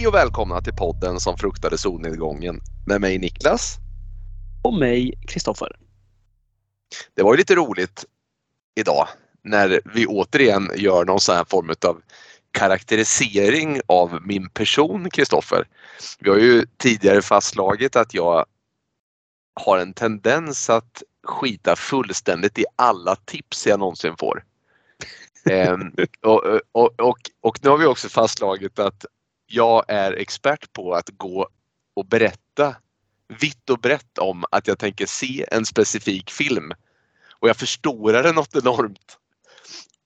Hej och välkomna till podden som fruktade solnedgången med mig Niklas. Och mig Kristoffer. Det var ju lite roligt idag när vi återigen gör någon sån här form av karaktärisering av min person Kristoffer. Vi har ju tidigare fastslagit att jag har en tendens att skita fullständigt i alla tips jag någonsin får. ehm, och, och, och, och nu har vi också fastslagit att jag är expert på att gå och berätta vitt och brett om att jag tänker se en specifik film. Och jag förstorar den något enormt.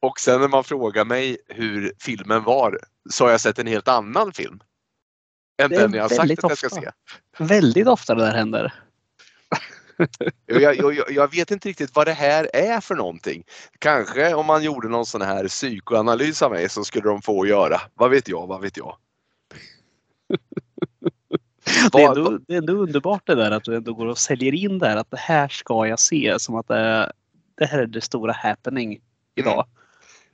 Och sen när man frågar mig hur filmen var så har jag sett en helt annan film. Än den jag har sagt att jag ska se. Väldigt ofta det där händer. jag, jag, jag, vet inte riktigt vad det här är för någonting. Kanske om man gjorde någon sån här psykoanalys av mig så skulle de få göra. Vad vet jag, vad vet jag. det, är ändå, det är ändå underbart det där att du ändå går och säljer in det här att det här ska jag se som att det, det här är det stora happening idag. Mm.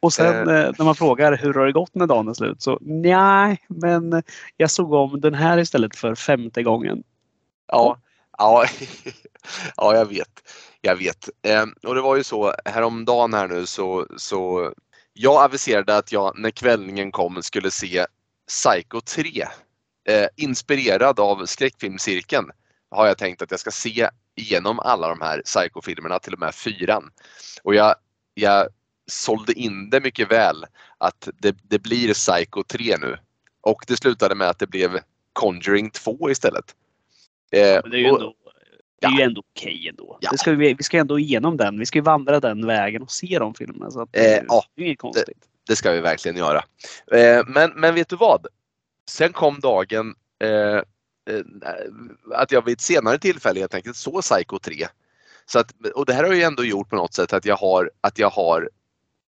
Och sen eh. eh. när man frågar hur har det gått när dagen är slut så nej, men jag såg om den här istället för femte gången. Ja, ja, ja jag vet. Jag vet. Eh, och det var ju så häromdagen här nu så, så jag aviserade att jag när kvällningen kom skulle se Psycho 3 eh, inspirerad av skräckfilmscirkeln har jag tänkt att jag ska se igenom alla de här Psycho-filmerna, till och med fyran. Och jag, jag sålde in det mycket väl att det, det blir Psycho 3 nu. Och det slutade med att det blev Conjuring 2 istället. Eh, ja, det är ju ändå, det är ja. ändå okej okay ändå. Ja. ska vi, vi ska ändå igenom den. Vi ska vandra den vägen och se de filmerna. Så att det, eh, ja, det är inget konstigt. Det, det, ska vi verkligen göra. Eh, men, men vet du vad? Sen kom dagen eh, eh, att jag vid ett senare tillfälle helt enkelt såg Psycho 3. Så att, och det här har ju ändå gjort på något sätt att jag har, att jag har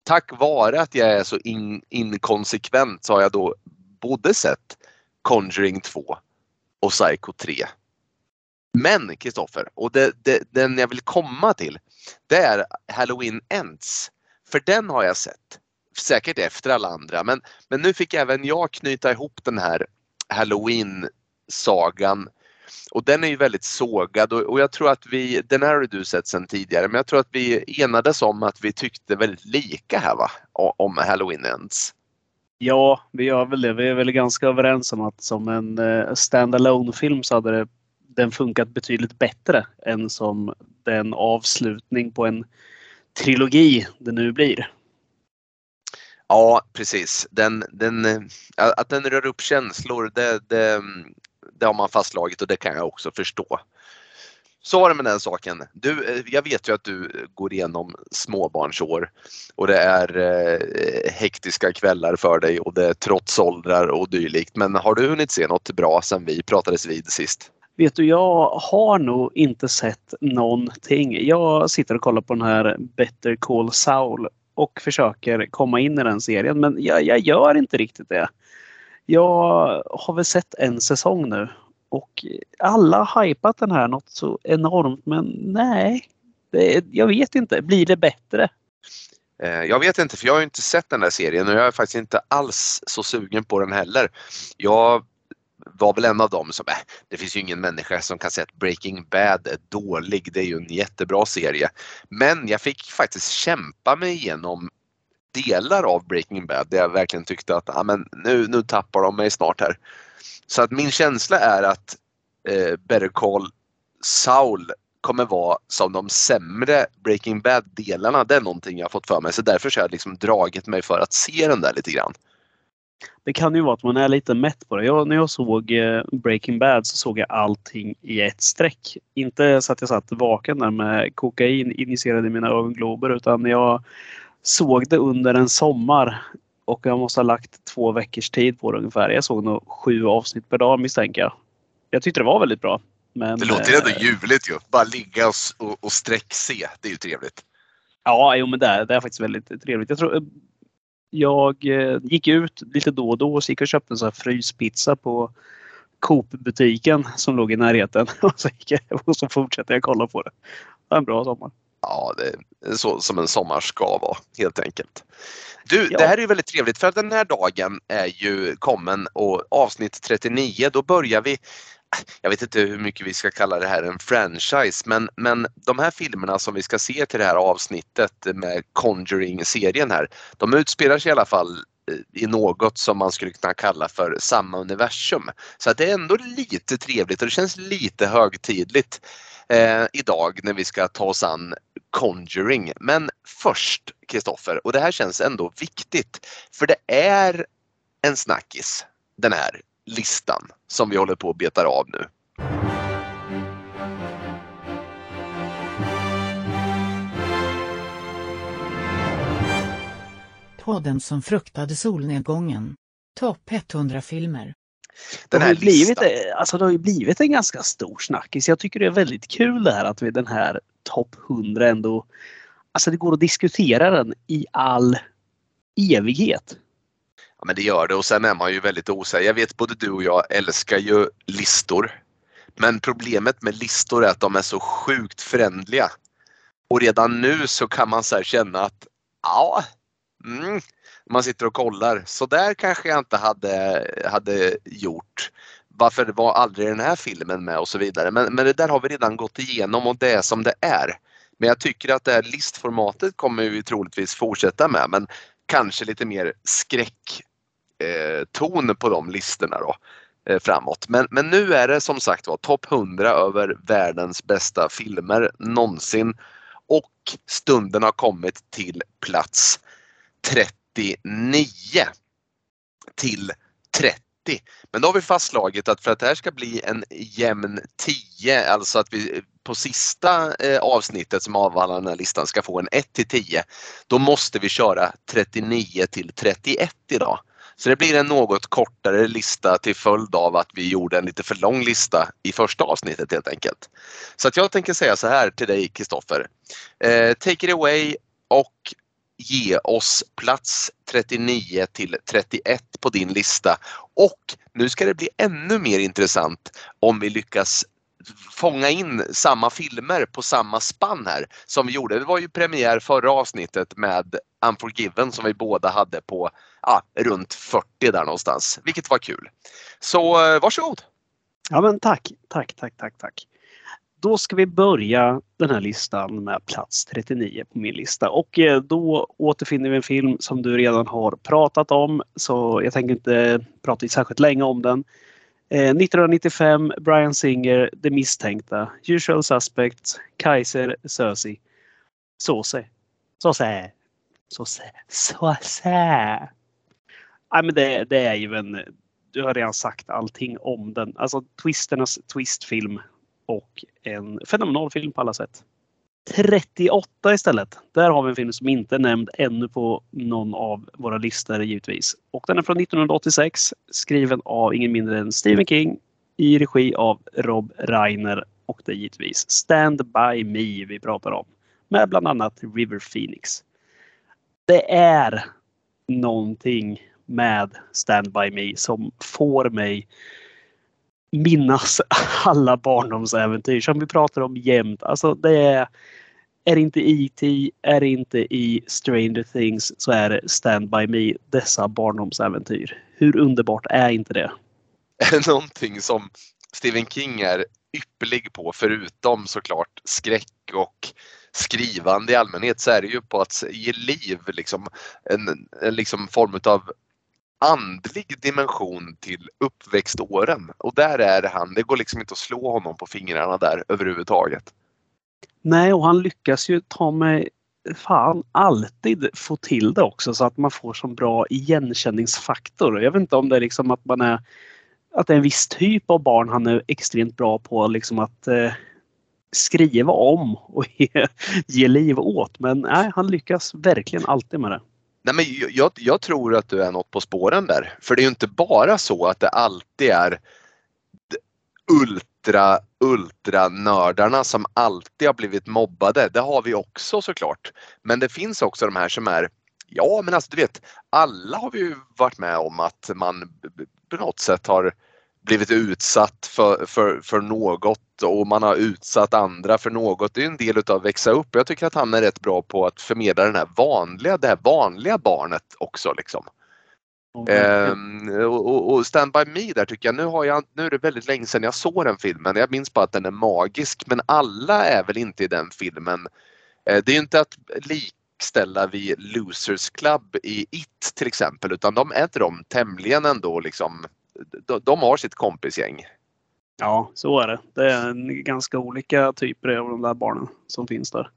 tack vare att jag är så in, inkonsekvent så har jag då både sett Conjuring 2 och Psycho 3. Men Kristoffer, och det, det, den jag vill komma till, det är Halloween Ends. För den har jag sett säkert efter alla andra. Men, men nu fick även jag knyta ihop den här Halloween-sagan. Och den är ju väldigt sågad och, och, jag tror att vi, den här har du sett sedan tidigare, men jag tror att vi enades om att vi tyckte väldigt lika här va? Om Halloween Ends. Ja, vi gör väl det. Vi är väl ganska överens om att som en eh, standalone film så hade det, den funkat betydligt bättre än som den avslutning på en trilogi det nu blir. Ja, precis. Den, den, eh, att den rör upp känslor, det, det, det har man fastslagit och det kan jag också förstå. Så var det med den saken. Du, eh, jag vet ju att du går igenom småbarnsår och det är eh, hektiska kvällar för dig och det är trotsåldrar och dylikt. Men har du hunnit se något bra sen vi pratades vid sist? Vet du, jag har nog inte sett någonting. Jag sitter och kollar på den här Better Call Saul och försöker komma in i den serien. Men jag, jag gör inte riktigt det. Jag har väl sett en säsong nu och alla har hypat den här något så enormt men nej. Det, jag vet inte. Blir det bättre? Eh, jag vet inte för jag har inte sett den där serien och jag är faktiskt inte alls så sugen på den heller. Jag var väl en av dem som, äh, det finns ju ingen människa som kan säga att Breaking Bad är dålig. Det är ju en jättebra serie. Men jag fick faktiskt kämpa mig igenom delar av Breaking Bad där jag verkligen tyckte att ah, men nu, nu tappar de mig snart här. Så att min känsla är att eh, Better Call Saul kommer vara som de sämre Breaking Bad-delarna. Det är någonting jag fått för mig så därför har jag liksom dragit mig för att se den där lite grann. Det kan ju vara att man är lite mätt på det. Jag, när jag såg eh, Breaking Bad så såg jag allting i ett streck. Inte så att jag satt vaken där med kokain injicerade i mina ögonglober utan jag såg det under en sommar och jag måste ha lagt två veckors tid på det ungefär. Jag såg nog sju avsnitt per dag misstänker jag. Jag tyckte det var väldigt bra. Men, det låter ändå eh, ljuvligt ju. Bara ligga och, och sträckse. Det är ju trevligt. Ja, jo, men det är, det är faktiskt väldigt trevligt. Jag tror jag eh, gick ut lite då och då och gick och köpte en sån här fryspizza på Coop-butiken som låg i närheten. Och så, gick jag, och så fortsatte jag kolla på det. Det var en bra sommar. Ja, det är så som en sommar ska vara helt enkelt. Du, Ja. det här är ju väldigt trevligt för den här dagen är ju kommen och avsnitt 39 då börjar vi jag vet inte hur mycket vi ska kalla det här en franchise men, men de här filmerna som vi ska se till det här avsnittet med Conjuring-serien här de utspelar sig i alla fall eh, i något som man skulle kunna kalla för samma universum. Så att det är ändå lite trevligt och det känns lite högtidligt eh, idag när vi ska ta oss an Conjuring. Men först Kristoffer, och det här känns ändå viktigt för det är en snackis den här listan som vi håller på att betar av nu. Podden som fruktade solnedgången. Topp 100 filmer. Det Den har, här ju blivit, listan. alltså det har ju blivit en ganska stor snackis. Jag tycker det är väldigt kul det här att vi den här topp 100 ändå... Alltså det går att diskutera den i all evighet. Ja, men det gör det och sen är man ju väldigt osäker. Jag vet både du och jag älskar ju listor. Men problemet med listor är att de är så sjukt förändliga. Och redan nu så kan man så här känna att ja, mm, man sitter och kollar. Så där kanske jag inte hade, hade gjort. Varför var aldrig den här filmen med och så vidare. Men, men det där har vi redan gått igenom och det är som det är. Men jag tycker att det här listformatet kommer vi troligtvis fortsätta med. Men kanske lite mer skräck eh, ton på de listorna då eh, framåt. Men, men nu är det som sagt var topp 100 över världens bästa filmer någonsin och stunden har kommit till plats 39 till 30. Men då har vi fastslagit att för att det här ska bli en jämn 10, alltså att vi på sista eh, avsnittet som avhandlar den här listan ska få en 1 till 10, då måste vi köra 39 till 31 idag. Så det blir en något kortare lista till följd av att vi gjorde en lite för lång lista i första avsnittet helt enkelt. Så att jag tänker säga så här till dig Kristoffer. Eh, take it away och ge oss plats 39 till 31 på din lista. Och nu ska det bli ännu mer intressant om vi lyckas fånga in samma filmer på samma spann här som vi gjorde. Det var ju premiär förra avsnittet med Unforgiven som vi båda hade på ja, runt 40 där någonstans, vilket var kul. Så eh, varsågod! Ja men tack, tack, tack, tack, tack. Då ska vi börja den här listan med plats 39 på min lista och eh, då återfinner vi en film som du redan har pratat om så jag tänker inte prata särskilt länge om den. Eh, 1995, Brian Singer, De misstänkta, Usual Suspects, Kaiser Sösi, Såse. Såse. Såse. Såse. Nej men det, det är ju en... Du har redan sagt allting om den. Alltså twisternas twistfilm och en fenomenal film på alla sätt. 38 istället. Där har vi en film som inte är nämnd ännu på någon av våra listor givetvis. Och den är från 1986 skriven av ingen mindre än Stephen King i regi av Rob Reiner och det är givetvis Stand By Me vi pratar om. Med bland annat River Phoenix. Det är någonting med Stand By Me som får mig minnas alla barndomsäventyr som vi pratar om jämt. Alltså det är, är det inte E.T. är det inte i Stranger Things så är det Stand By Me. Dessa barndomsäventyr. Hur underbart är inte det? Är det någonting som Stephen King är ypperlig på förutom såklart skräck och skrivande i allmänhet så är det ju på att ge liv liksom en, en liksom form av andlig dimension till uppväxtåren. Och där är han, det går liksom inte att slå honom på fingrarna där överhuvudtaget. Nej, och han lyckas ju ta mig fan alltid få till det också så att man får så bra igenkänningsfaktor. Jag vet inte om det är liksom att man är att det är en viss typ av barn han är extremt bra på liksom att eh, skriva om och ge, ge liv åt. Men nej, han lyckas verkligen alltid med det. Nej, men jag, jag tror att du är något på spåren där. För det är ju inte bara så att det alltid är ultra, ultra nördarna som alltid har blivit mobbade. Det har vi också såklart. Men det finns också de här som är Ja men alltså du vet, alla har vi ju varit med om att man på något sätt har blivit utsatt för, för, för något och man har utsatt andra för något. Det är en del utav att växa upp. Jag tycker att han är rätt bra på att förmedla den här vanliga, det här vanliga barnet också. Liksom. Ehm, och, och, och Stand By Me där tycker jag, nu, har jag, nu är det väldigt länge sedan jag såg den filmen. Jag minns bara att den är magisk men alla är väl inte i den filmen. Eh, det är inte att likställa vid Losers Club i It till exempel utan de är de tämligen ändå liksom, de, de har sitt kompisgäng. Ja, så är det. Det är en ganska olika typer av de där barnen som finns där.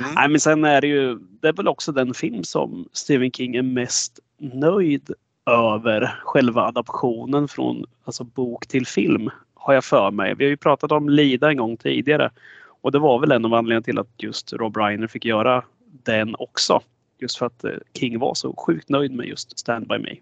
Mm. Nej, men sen är det ju, det är väl också den film som Stephen King är mest nöjd över själva adaptionen från alltså bok till film. Har jag för mig. Vi har ju pratat om Lida en gång tidigare. Och det var väl en av anledningarna till att just Rob Reiner fick göra den också. Just för att eh, King var så sjukt nöjd med just Stand By Me.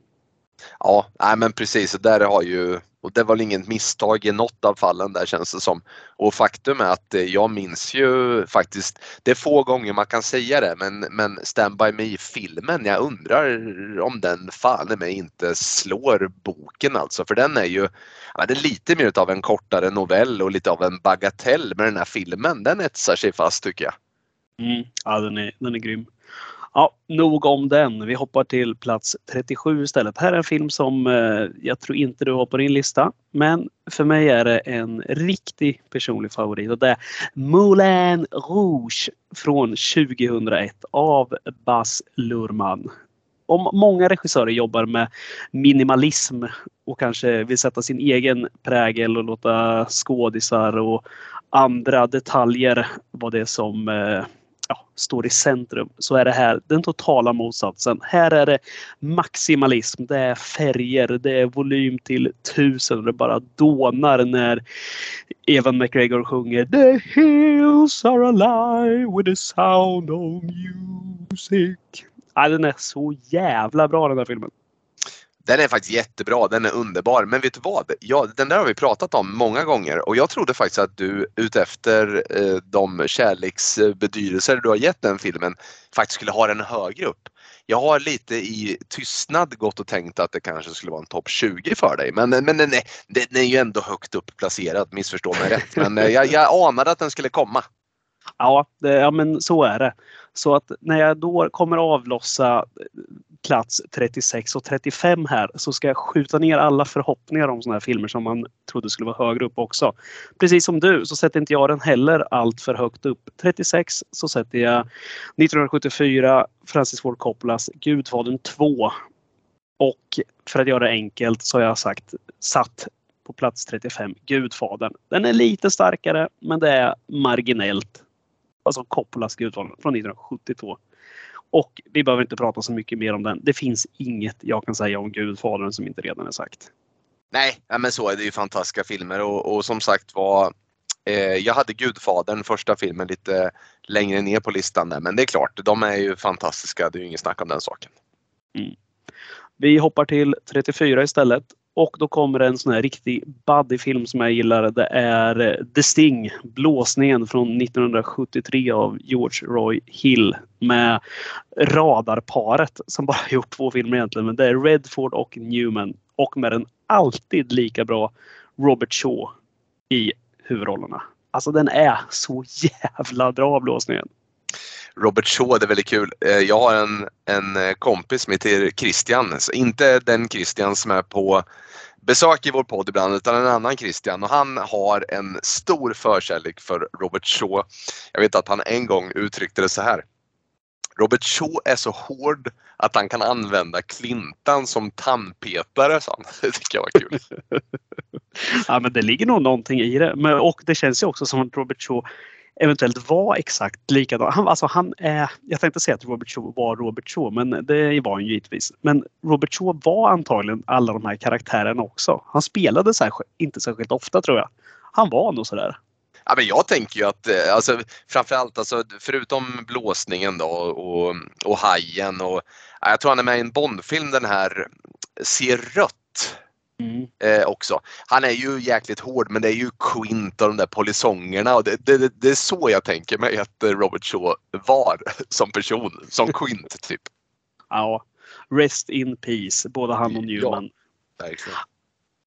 Ja, nej men precis. Och där har ju, och det var väl inget misstag i något av fallen där känns det som. Och faktum är att eh, jag minns ju faktiskt, det är få gånger man kan säga det, men, men Stand By Me-filmen, jag undrar om den fan mig inte slår boken alltså. För den är ju, ja, det är lite mer av en kortare novell och lite av en bagatell. Men den här filmen, den etsar sig fast tycker jag. Mm. Ja, den är, den är grym. Ja, nog om den. Vi hoppar till plats 37 istället. Här är en film som eh, jag tror inte du har på din lista. Men för mig är det en riktig personlig favorit och det är Moulin Rouge från 2001 av Baz Luhrmann. Om många regissörer jobbar med minimalism och kanske vill sätta sin egen prägel och låta skådisar och andra detaljer vara det som eh, ja, står i centrum så är det här den totala motsatsen. Här är det maximalism, det är färger, det är volym till tusen och det bara dånar när Evan McGregor sjunger The hills are alive with the sound of music. Ja, den är så jävla bra den här filmen. Den är faktiskt jättebra, den är underbar. Men vet du vad? Ja, den där har vi pratat om många gånger och jag trodde faktiskt att du utefter eh, de kärleksbetydelser du har gett den filmen faktiskt skulle ha den högre upp. Jag har lite i tystnad gått och tänkt att det kanske skulle vara en topp 20 för dig. Men, eh, men den, är, den är ju ändå högt upp placerad, missförstå mig rätt. Men eh, jag, jag anade att den skulle komma. Ja, det, ja, men så är det. Så att när jag då kommer avlossa eh, plats 36 och 35 här så ska jag skjuta ner alla förhoppningar om sådana här filmer som man trodde skulle vara högre upp också. Precis som du så sätter inte jag den heller allt för högt upp. 36 så sätter jag 1974 Francis Ford Coppolas Gudfadern 2. Och för att göra det enkelt så har jag sagt satt på plats 35 Gudfadern. Den är lite starkare men det är marginellt. Alltså Coppolas Gudfadern från 1972. Och vi behöver inte prata så mycket mer om den. Det finns inget jag kan säga om Gudfadern som inte redan är sagt. Nej, men så är det ju fantastiska filmer och, och som sagt var eh, jag hade Gudfadern, första filmen, lite längre ner på listan där. Men det är klart, de är ju fantastiska. Det är ju inget snack om den saken. Mm. Vi hoppar till 34 istället. Och då kommer en sån här riktig buddyfilm som jag gillar. Det är eh, The Sting, Blåsningen från 1973 av George Roy Hill med radarparet som bara gjort två filmer egentligen. Men det är Redford och Newman och med den alltid lika bra Robert Shaw i huvudrollerna. Alltså den är så jävla bra blåsningen. Robert Shaw, det är väldigt kul. Eh, jag har en, en eh, kompis som heter Christian. Så inte den Christian som är på besök i vår podd ibland utan en annan Christian och han har en stor förkärlek för Robert Shaw. Jag vet att han en gång uttryckte det så här. Robert Shaw är så hård att han kan använda Clintan som tandpetare, sa han. Det tycker jag var kul. ja, men det ligger nog någonting i det. Men, och det känns ju också som att Robert Shaw eventuellt var exakt likadan. Han, alltså han eh, jag tänkte säga att Robert Shaw var Robert Shaw, men det var han ju givetvis. Men Robert Shaw var antagligen alla de här karaktärerna också. Han spelade särskilt, inte särskilt ofta tror jag. Han var nog sådär. Ja, men jag tänker ju att eh, alltså, framförallt alltså, förutom blåsningen då och, och hajen och jag tror han är med i en Bondfilm den här eh, Ser rött Mm. Eh, också. Han är ju jäkligt hård men det är ju Quint och de där polisongerna och det, det, det, är så jag tänker mig att Robert Shaw var som person, som Quint typ. Ja, Rest in peace, både han och Newman. Ja, verkligen.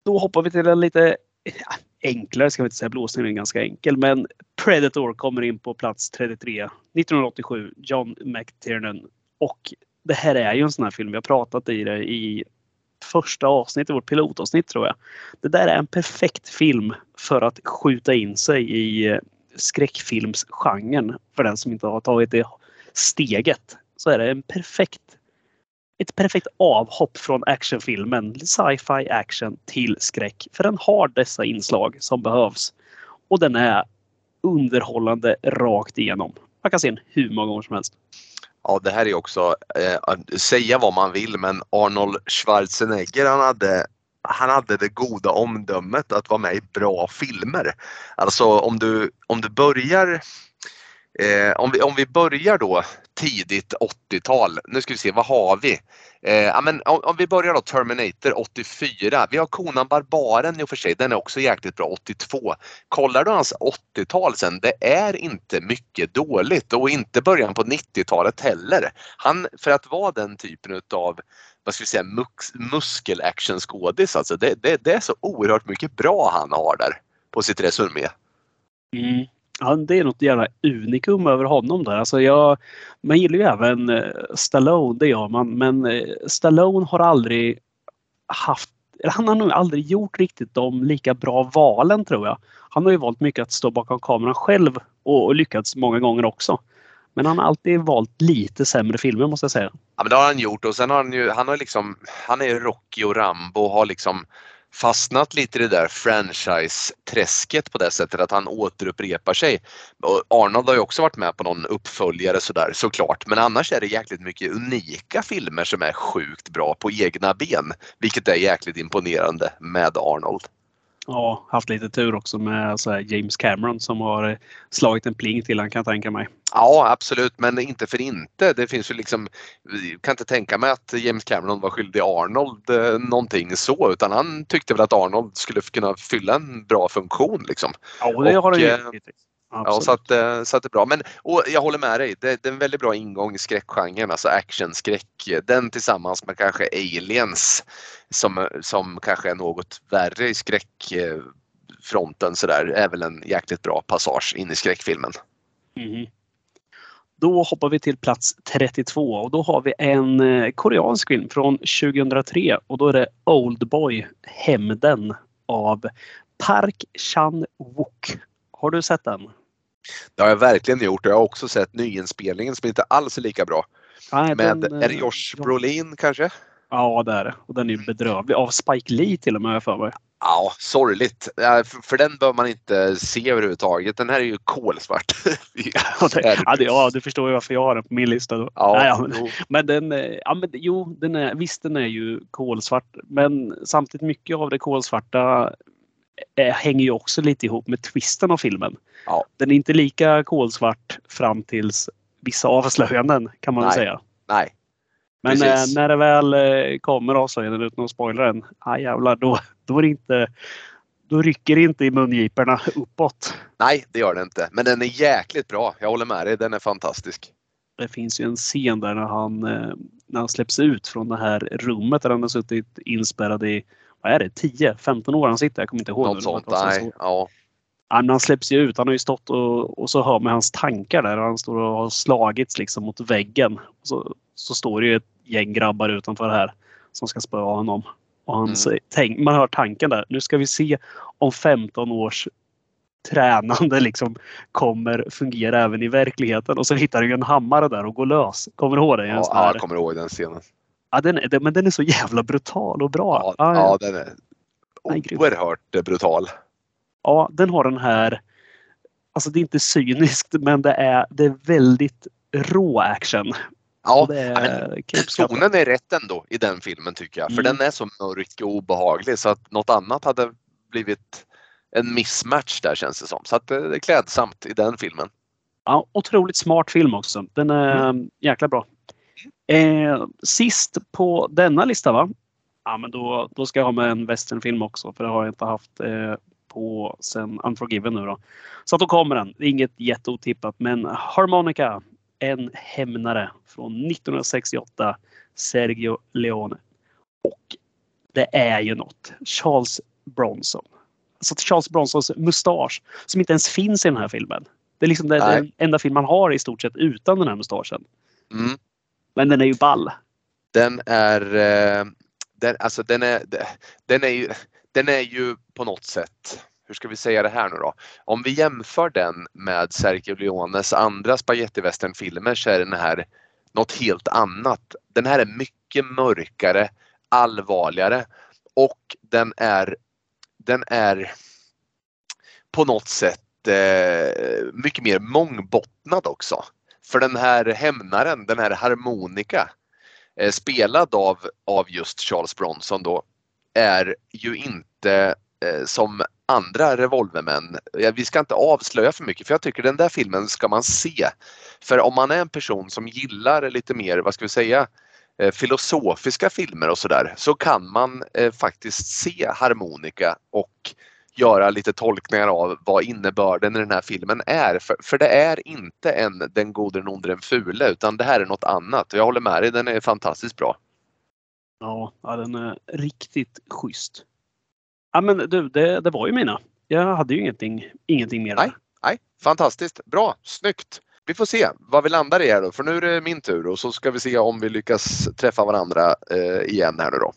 Då hoppar vi till en lite ja, enklare, ska vi inte säga, blåsningen är ganska enkel, men Predator kommer in på plats 33. 1987, John McTiernan. Och det här är ju en sån här film, vi har pratat i det i första avsnittet, vårt pilotavsnitt tror jag. Det där är en perfekt film för att skjuta in sig i eh, skräckfilmsgenren. För den som inte har tagit det steget så är det en perfekt ett perfekt avhopp från actionfilmen, sci-fi action till skräck. För den har dessa inslag som behövs. Och den är underhållande rakt igenom. Man kan se den hur många gånger som helst. Ja, det här är också, eh, säga vad man vill, men Arnold Schwarzenegger han hade han hade det goda omdömet att vara med i bra filmer. Alltså om du, om du börjar Eh, om, vi, om vi börjar då tidigt 80-tal, nu ska vi se, vad har vi? Eh, ja, men om, om, vi börjar då Terminator 84. Vi har Konan Barbaren i och för sig, den är också jäkligt bra 82. Kollar du hans 80-tal sen, det är inte mycket dåligt och inte början på 90-talet heller. Han, för att vara den typen utav vad ska vi säga, mus muskelactionskådis alltså, det, det, det, är så oerhört mycket bra han har där på sitt resumé. Mm. Ja, det är något jävla unikum över honom där. Alltså jag, man gillar ju även eh, Stallone, det gör man. Men eh, Stallone har aldrig haft han har nog aldrig gjort riktigt de lika bra valen tror jag. Han har ju valt mycket att stå bakom kameran själv och, och lyckats många gånger också. Men han har alltid valt lite sämre filmer måste jag säga. Ja men det har han gjort och sen har han ju, han har liksom, han är Rocky och Rambo och har liksom fastnat lite i det där franchise-träsket på det sättet att han återupprepar sig. Arnold har ju också varit med på någon uppföljare sådär såklart men annars är det jäkligt mycket unika filmer som är sjukt bra på egna ben. Vilket är jäkligt imponerande med Arnold. Ja, haft lite tur också med så James Cameron som har eh, slagit en pling till han kan jag tänka mig. Ja absolut men inte för inte. Det finns ju liksom, jag kan inte tänka mig att James Cameron var skyldig Arnold eh, någonting så utan han tyckte väl att Arnold skulle kunna fylla en bra funktion liksom. Ja det har han ju. Eh, ja, så att, eh, så att det är bra. Men och jag håller med dig, det, det är en väldigt bra ingång i skräckgenren, alltså actionskräck. Den tillsammans med kanske aliens som, som kanske är något värre i skräckfronten sådär, är väl en jäkligt bra passage in i skräckfilmen. Mm. Då hoppar vi till plats 32 och då har vi en eh, koreansk film från 2003 och då är det Oldboy Hämnden av Park Chan-wook. Har du sett den? Det har jag verkligen gjort och jag har också sett nyinspelningen som inte alls är lika bra. Nej, Med, den, är det Josh Brolin kanske? Ja, det är det. Och den är bedrövlig. Av Spike Lee till och med, för mig. Ja, sorgligt. För den bör man inte se överhuvudtaget. Den här är ju kolsvart. ja, det, ja, det, ja, du förstår ju varför jag har den på min lista. Då. Ja, Nej, ja, men, men, den, ja, men jo, den är, visst den är ju kolsvart. Men samtidigt mycket av det kolsvarta är, hänger ju också lite ihop med twisten av filmen. Ja. Den är inte lika kolsvart fram tills vissa avslöjanden kan man Nej. säga. Nej. Men eh, Precis. när det väl eh, kommer avslöjanden utan att spoila den, ah, jävlar, då, då, är det inte, då rycker det inte i mungiporna uppåt. Nej, det gör det inte. Men den är jäkligt bra. Jag håller med dig. Den är fantastisk. Det finns ju en scen där när han, eh, när han släpps ut från det här rummet där han har suttit inspärrad i vad är det, 10-15 år han sitter. Jag kommer inte ihåg. Något sånt. Var så- Nej. Ja. Ja, men han släpps ju ut. Han har ju stått och, och så hör man hans tankar där. Han står och har slagits liksom mot väggen. Och så, så står det ju ett gäng grabbar utanför här som ska spöa honom. Och han Mm. säger, tänk, man hör tanken där. Nu ska vi se om 15 års tränande liksom kommer fungera även i verkligheten. Och så hittar ju en hammare där och går lös. Kommer du ihåg det? Ja, ja, jag kommer ihåg den scenen. ja, den, är- men den är så jävla brutal och bra. Ja, Ja, den är oerhört eh, brutal. Ja, den har den här... Alltså det är inte cyniskt men det är, det är väldigt rå action. Ja, är, tonen är rätt ändå i den filmen tycker jag. För Mm. den är så mörk och obehaglig så att något annat hade blivit en mismatch där känns det som. Så att eh, det är klädsamt i den filmen. Ja, otroligt smart film också. Den är Mm. jäkla bra. Eh, sist på denna lista va? Ja men då, då ska jag ha med en westernfilm också för det har jag inte haft eh, på sen Unforgiven nu då. Så att då kommer den. Inget jätteotippat men Harmonica. En hämnare från 1968. Sergio Leone. Och det är ju något. Charles Bronson. Alltså Charles Bronsons mustasch som inte ens finns i den här filmen. Det är liksom Nej. den enda film man har i stort sett utan den här mustaschen. Mm. Men den är ju ball. Den är, eh, den, alltså den är, den är ju, den är ju på något sätt, hur ska vi säga det här nu då? Om vi jämför den med Sergio Leones andra spagettivästernfilmer så är den här något helt annat. Den här är mycket mörkare, allvarligare och den är, den är på något sätt eh, mycket mer mångbottnad också. För den här hämnaren, den här harmonika eh, spelad av, av just Charles Bronson då, är ju inte Eh, som andra revolvermän. Vi ska inte avslöja för mycket för jag tycker den där filmen ska man se. För om man är en person som gillar lite mer, vad ska vi säga, eh, filosofiska filmer och sådär så kan man eh, faktiskt se harmonika och göra lite tolkningar av vad innebörden i den här filmen är. För, för det är inte en Den gode, den onde, den fule utan det här är något annat. Jag håller med dig, den är fantastiskt bra. Ja den är riktigt schysst. Ja men du, det, det var ju mina. Jag hade ju ingenting, ingenting mer. Nej. Nej, fantastiskt, bra, snyggt. Vi får se vad vi landar i här då, för nu är det min tur och så ska vi se om vi lyckas träffa varandra eh, igen här nu då.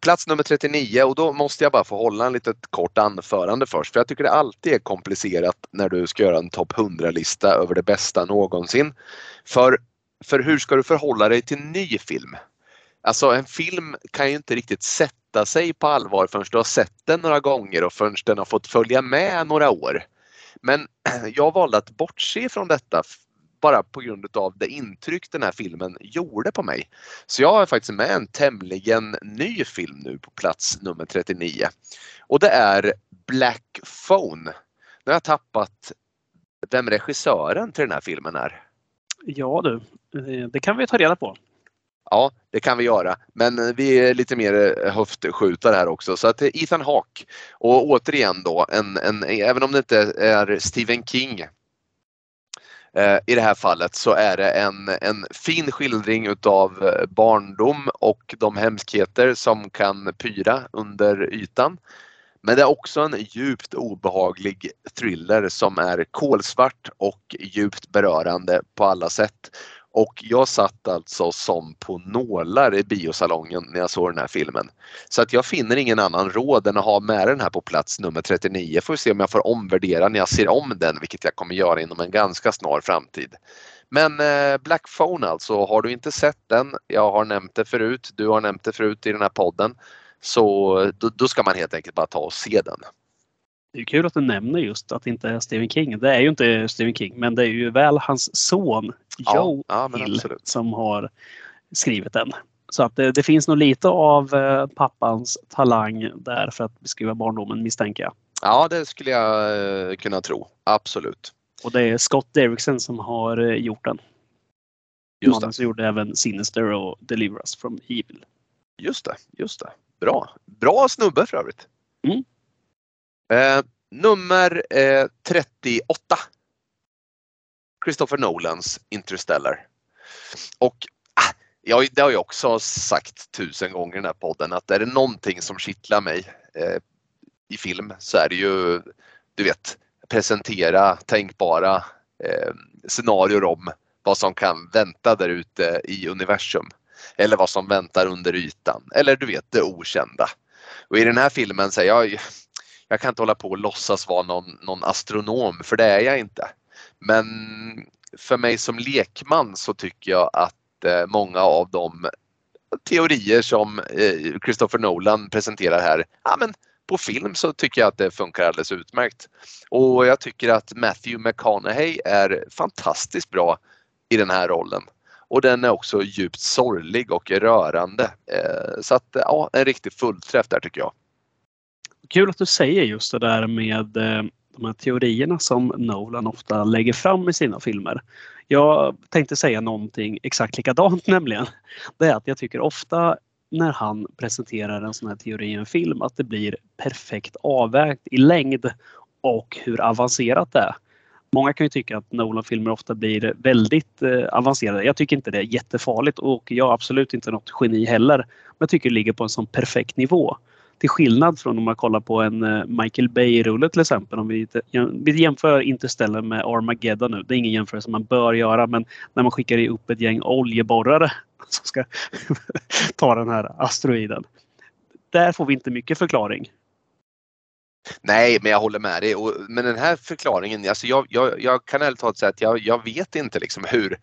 Plats nummer 39 och då måste jag bara få hålla en litet kort anförande först för jag tycker det alltid är komplicerat när du ska göra en topp 100-lista över det bästa någonsin. För, för hur ska du förhålla dig till ny film? Alltså en film kan ju inte riktigt sätta sig på allvar förrän du har sett den några gånger och förrän den har fått följa med några år. Men jag valde att bortse från detta bara på grund av det intryck den här filmen gjorde på mig. Så jag har faktiskt med en tämligen ny film nu på plats nummer 39. Och det är Black Phone. Nu har jag tappat vem regissören till den här filmen är. Ja du, eh, det kan vi ta reda på. Ja, det kan vi göra. Men eh, vi är lite mer eh, höftskjutare här också. Så att eh, Ethan Hawke. Och återigen då, en, en, även om det inte är Stephen King eh, i det här fallet så är det en, en fin skildring utav barndom och de hemskheter som kan pyra under ytan. Men det är också en djupt obehaglig thriller som är kolsvart och djupt berörande på alla sätt. Och jag satt alltså som på nålar i biosalongen när jag såg den här filmen. Så att jag finner ingen annan råd än att ha med den här på plats nummer 39. Får vi se om jag får omvärdera när jag ser om den, vilket jag kommer göra inom en ganska snar framtid. Men eh, Black Phone alltså, har du inte sett den, jag har nämnt det förut, du har nämnt det förut i den här podden, så då, då ska man helt enkelt bara ta och se den. Det är kul att du nämner just att det inte är Stephen King. Det är ju inte Stephen King, men det är ju väl hans son Ja, Joe ja, men Hill som har skrivit den. Så att det, det finns nog lite av eh, pappans talang där för att beskriva barndomen misstänker jag. Ja, det skulle jag eh, kunna tro. Absolut. Och det är Scott Derrickson som har eh, gjort den. Just Mannen det. som gjorde även Sinister och Deliver Us from Evil. Just det, just det. Bra. Bra snubbe för övrigt. Mm. Eh, nummer eh, 38. Christopher Nolans Interstellar. Och ah, jag, det har jag också sagt tusen gånger i den här podden att är det någonting som kittlar mig eh, i film så är det ju, du vet, presentera tänkbara eh, scenarier om vad som kan vänta där ute i universum. Eller vad som väntar under ytan. Eller du vet det okända. Och i den här filmen säger jag, jag kan inte hålla på och låtsas vara någon, någon astronom för det är jag inte. Men för mig som lekman så tycker jag att eh, många av de teorier som eh, Christopher Nolan presenterar här, ja men på film så tycker jag att det funkar alldeles utmärkt. Och jag tycker att Matthew McConaughey är fantastiskt bra i den här rollen. Och den är också djupt sorglig och rörande. Eh, Så att ja, en riktig fullträff där tycker jag. Kul att du säger just det där med eh, de här teorierna som Nolan ofta lägger fram i sina filmer. Jag tänkte säga någonting exakt likadant nämligen. Det är att jag tycker ofta när han presenterar en sån här teori i en film att det blir perfekt avvägt i längd och hur avancerat det är. Många kan ju tycka att Nolan-filmer ofta blir väldigt eh, avancerade. Jag tycker inte det är jättefarligt och jag är absolut inte något geni heller. Men jag tycker det ligger på en sån perfekt nivå. Till skillnad från om man kollar på en eh, Michael Bay-rulle till exempel. Om vi, vi jämför Interstellar med Armageddon nu. Det är ingen jämförelse man bör göra men när man skickar upp ett gäng oljeborrare som ska ta den här asteroiden. Där får vi inte mycket förklaring. Nej, men jag håller med dig. Och, men den här förklaringen, alltså jag, jag, jag kan ärligt talat säga att jag, jag vet inte liksom hur,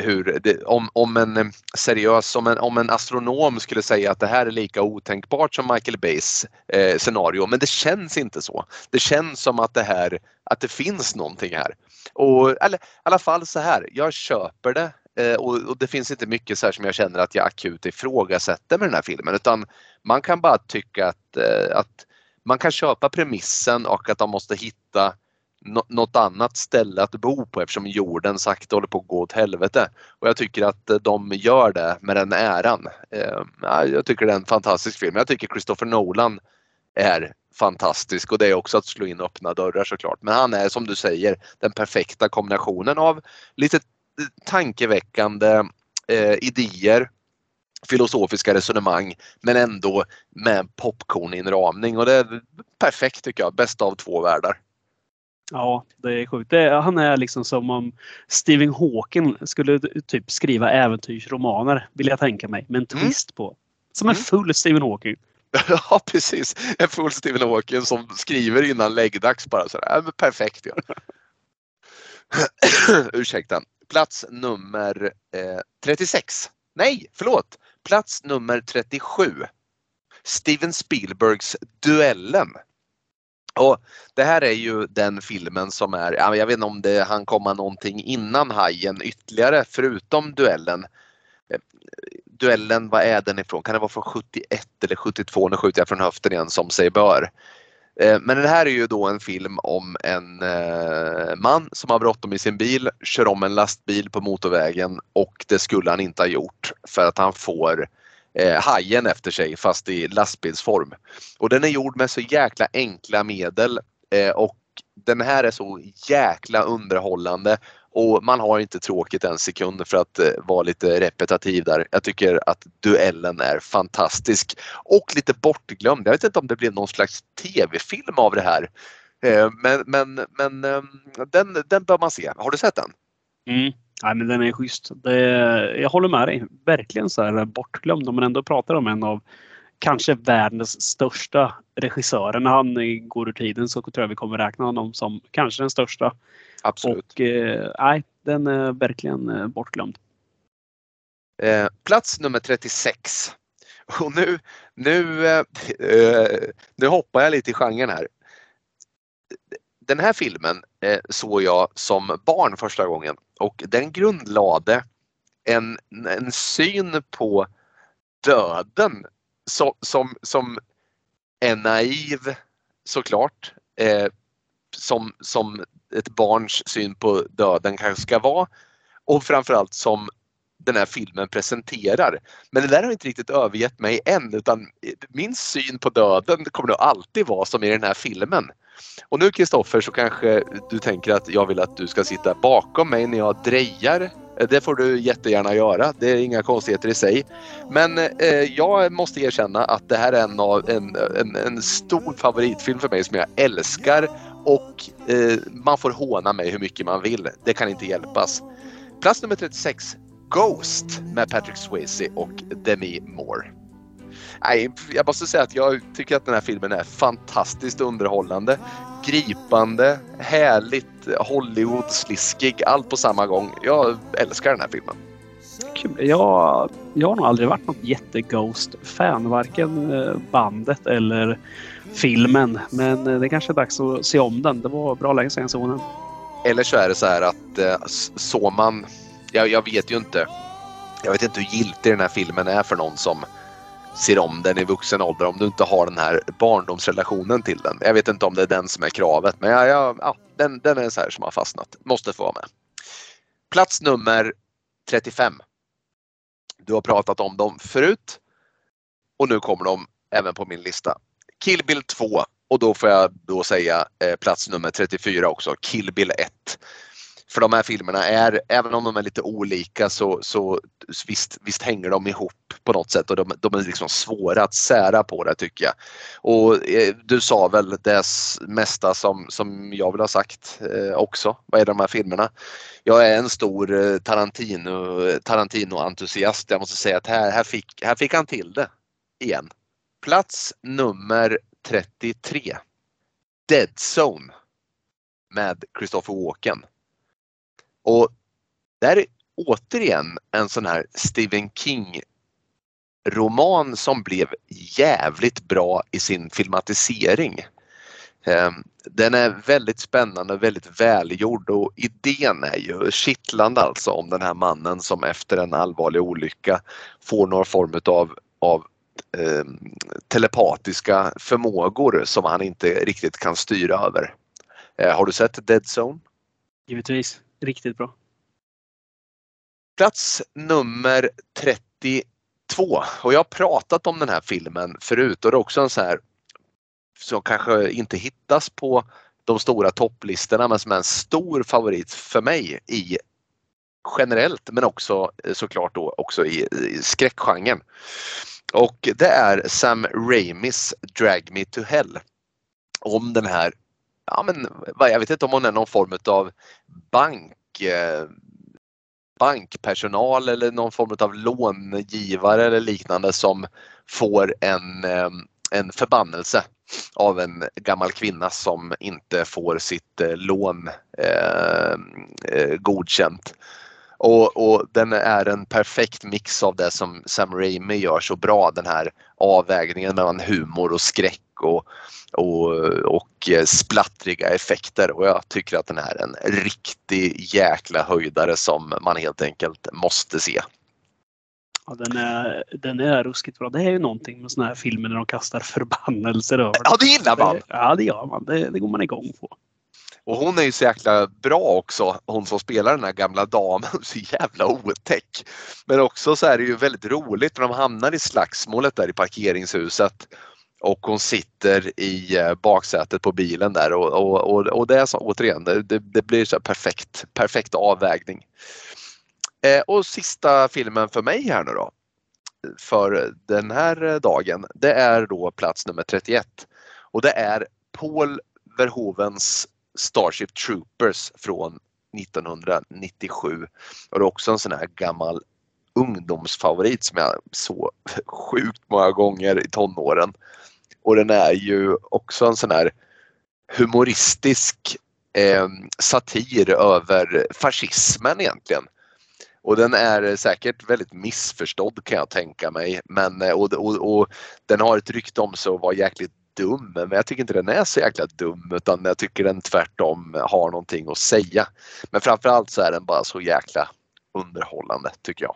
hur det, om, om en eh, seriös, om en, om en astronom skulle säga att det här är lika otänkbart som Michael Bays eh, scenario, men det känns inte så. Det känns som att det här, att det finns någonting här. Och, eller i alla fall så här, jag köper det eh, och, och, det finns inte mycket så här som jag känner att jag akut ifrågasätter med den här filmen utan man kan bara tycka att, eh, att man kan köpa premissen och att de måste hitta något annat ställe att bo på eftersom jorden sakta håller på att gå åt helvete. Och jag tycker att eh, de gör det med den äran. Ehm, jag tycker det är en fantastisk film. Jag tycker Christopher Nolan är fantastisk och det är också att slå in öppna dörrar såklart. Men han är som du säger den perfekta kombinationen av lite eh, tankeväckande eh, idéer filosofiska resonemang men ändå med popcorninramning och det är perfekt tycker jag. Bästa av två världar. Ja, det är sjukt. Det är, han är liksom som om Stephen Hawking skulle typ skriva äventyrsromaner, vill jag tänka mig, med en mm. twist på. Som en mm. full Stephen Hawking. Ja precis, en full Stephen Hawking som skriver innan läggdags bara sådär. Ja, perfekt ja. Ursäkta. Plats nummer eh, 36. Nej, förlåt. Plats nummer 37. Steven Spielbergs Duellen. Och Det här är ju den filmen som är, jag vet inte om det han komma någonting innan Hajen ytterligare förutom Duellen. Eh, duellen, vad är den ifrån? Kan det vara från 71 eller 72? Nu skjuter jag från höften igen som sig bör. Eh, men det här är ju då en film om en eh, man som har bråttom i sin bil, kör om en lastbil på motorvägen och det skulle han inte ha gjort för att han får eh, hajen efter sig fast i lastbilsform. Och den är gjord med så jäkla enkla medel eh, och den här är så jäkla underhållande och man har inte tråkigt en sekund för att eh, vara lite repetitiv där. Jag tycker att duellen är fantastisk och lite bortglömd. Jag vet inte om det blev någon slags tv-film av det här. Eh, men, men, men ehm, den, den bör man se. Har du sett den? Mm. Nej, men den är schysst. Det, jag håller med dig. Verkligen så här bortglömd om man ändå pratar om en av kanske världens största regissörer. När han går ur tiden så tror jag vi kommer räkna honom som kanske den största. Absolut. Och eh, nej, den är verkligen eh, bortglömd. Eh, plats nummer 36. Och nu, nu, eh, eh, nu hoppar jag lite i genren här. Den här filmen eh, såg jag som barn första gången och den grundlade en, en syn på döden som, som, som är naiv såklart. Eh, som, som ett barns syn på döden kanske ska vara. Och framförallt som den här filmen presenterar. Men det där har inte riktigt övergett mig än utan min syn på döden kommer nog alltid vara som i den här filmen. Och nu Kristoffer så kanske du tänker att jag vill att du ska sitta bakom mig när jag drejar. Det får du jättegärna göra. Det är inga konstigheter i sig. Men eh, jag måste erkänna att det här är en, en, en, en stor favoritfilm för mig som jag älskar och eh, man får håna mig hur mycket man vill. Det kan inte hjälpas. Plats nummer 36, Ghost med Patrick Swayze och Demi Moore. Nej, jag måste säga att jag tycker att den här filmen är fantastiskt underhållande, gripande, härligt Hollywood-sliskig, allt på samma gång. Jag älskar den här filmen. Kul. Jag, jag har nog aldrig varit något jätte-Ghost-fan, varken eh, bandet eller filmen. Men eh, det kanske är dags att se om den. Det var bra länge sedan jag såg den. Eller så är det så här att eh, så man... Jag, jag vet ju inte. Jag vet inte hur giltig den här filmen är för någon som ser om den i vuxen ålder om du inte har den här barndomsrelationen till den. Jag vet inte om det är den som är kravet men ja, ja, ja, den, den är så här som har fastnat. Måste få vara med. Plats nummer 35. Du har pratat om dem förut och nu kommer de även på min lista. Kill Bill 2 och då får jag då säga eh, plats nummer 34 också, Kill Bill 1. För de här filmerna är, även om de är lite olika så, så visst, visst hänger de ihop på något sätt och de, de är liksom svåra att sära på det tycker jag. Och eh, du sa väl det mesta som, som jag vill ha sagt eh, också vad är de här filmerna. Jag är en stor eh, Tarantino, Tarantino-entusiast. Jag måste säga att här, här, fick, här fick han till det igen. Plats nummer 33. Dead Zone med Christopher Walken. Och där är återigen en sån här Stephen King roman som blev jävligt bra i sin filmatisering. Ehm, den är väldigt spännande, väldigt välgjord och idén är ju kittlande alltså om den här mannen som efter en allvarlig olycka får någon form av, av eh, telepatiska förmågor som han inte riktigt kan styra över. Eh, har du sett Dead Zone? Givetvis, riktigt bra. Plats nummer 32 och jag har pratat om den här filmen förut och det är också en sån här som kanske inte hittas på de stora topplistorna men som är en stor favorit för mig i generellt men också eh, såklart då också i, i skräckgenren. Och det är Sam Raimis Drag Me To Hell. Om den här, ja men jag vet inte om hon är någon form av bank eh, bankpersonal eller någon form av långivare eller liknande som får en, eh, en förbannelse av en gammal kvinna som inte får sitt eh, lån eh, godkänt. Och, och, den är en perfekt mix av det som Sam Raimi gör så bra, den här avvägningen mellan humor och skräck och, och, och splattriga effekter och jag tycker att den är en riktig jäkla höjdare som man helt enkelt måste se. Ja, den, är, den är ruskigt bra. Det är ju någonting med såna här filmer när de kastar förbannelser över. Ja, det gillar man! Ja, det gör man. Det, det går man igång på. Och hon är ju så jäkla bra också, hon som spelar den här gamla damen, så jävla otäck. Men också så är det ju väldigt roligt när de hamnar i slagsmålet där i parkeringshuset och hon sitter i eh, baksätet på bilen där och, och, och, och det är så, återigen, det, det blir så perfekt, perfekt avvägning. Eh, och sista filmen för mig här nu då för den här dagen, det är då plats nummer 31 och det är Paul Verhovens Starship Troopers från 1997. Och det är också en sån här gammal ungdomsfavorit som jag såg sjukt många gånger i tonåren. Och den är ju också en sån här humoristisk eh, satir över fascismen egentligen. Och den är säkert väldigt missförstådd kan jag tänka mig. Men, eh, och, och, och den har ett rykte om sig att vara jäkligt dum, men jag tycker inte den är så jäkla dum utan jag tycker den tvärtom har någonting att säga. Men framförallt så är den bara så jäkla underhållande tycker jag.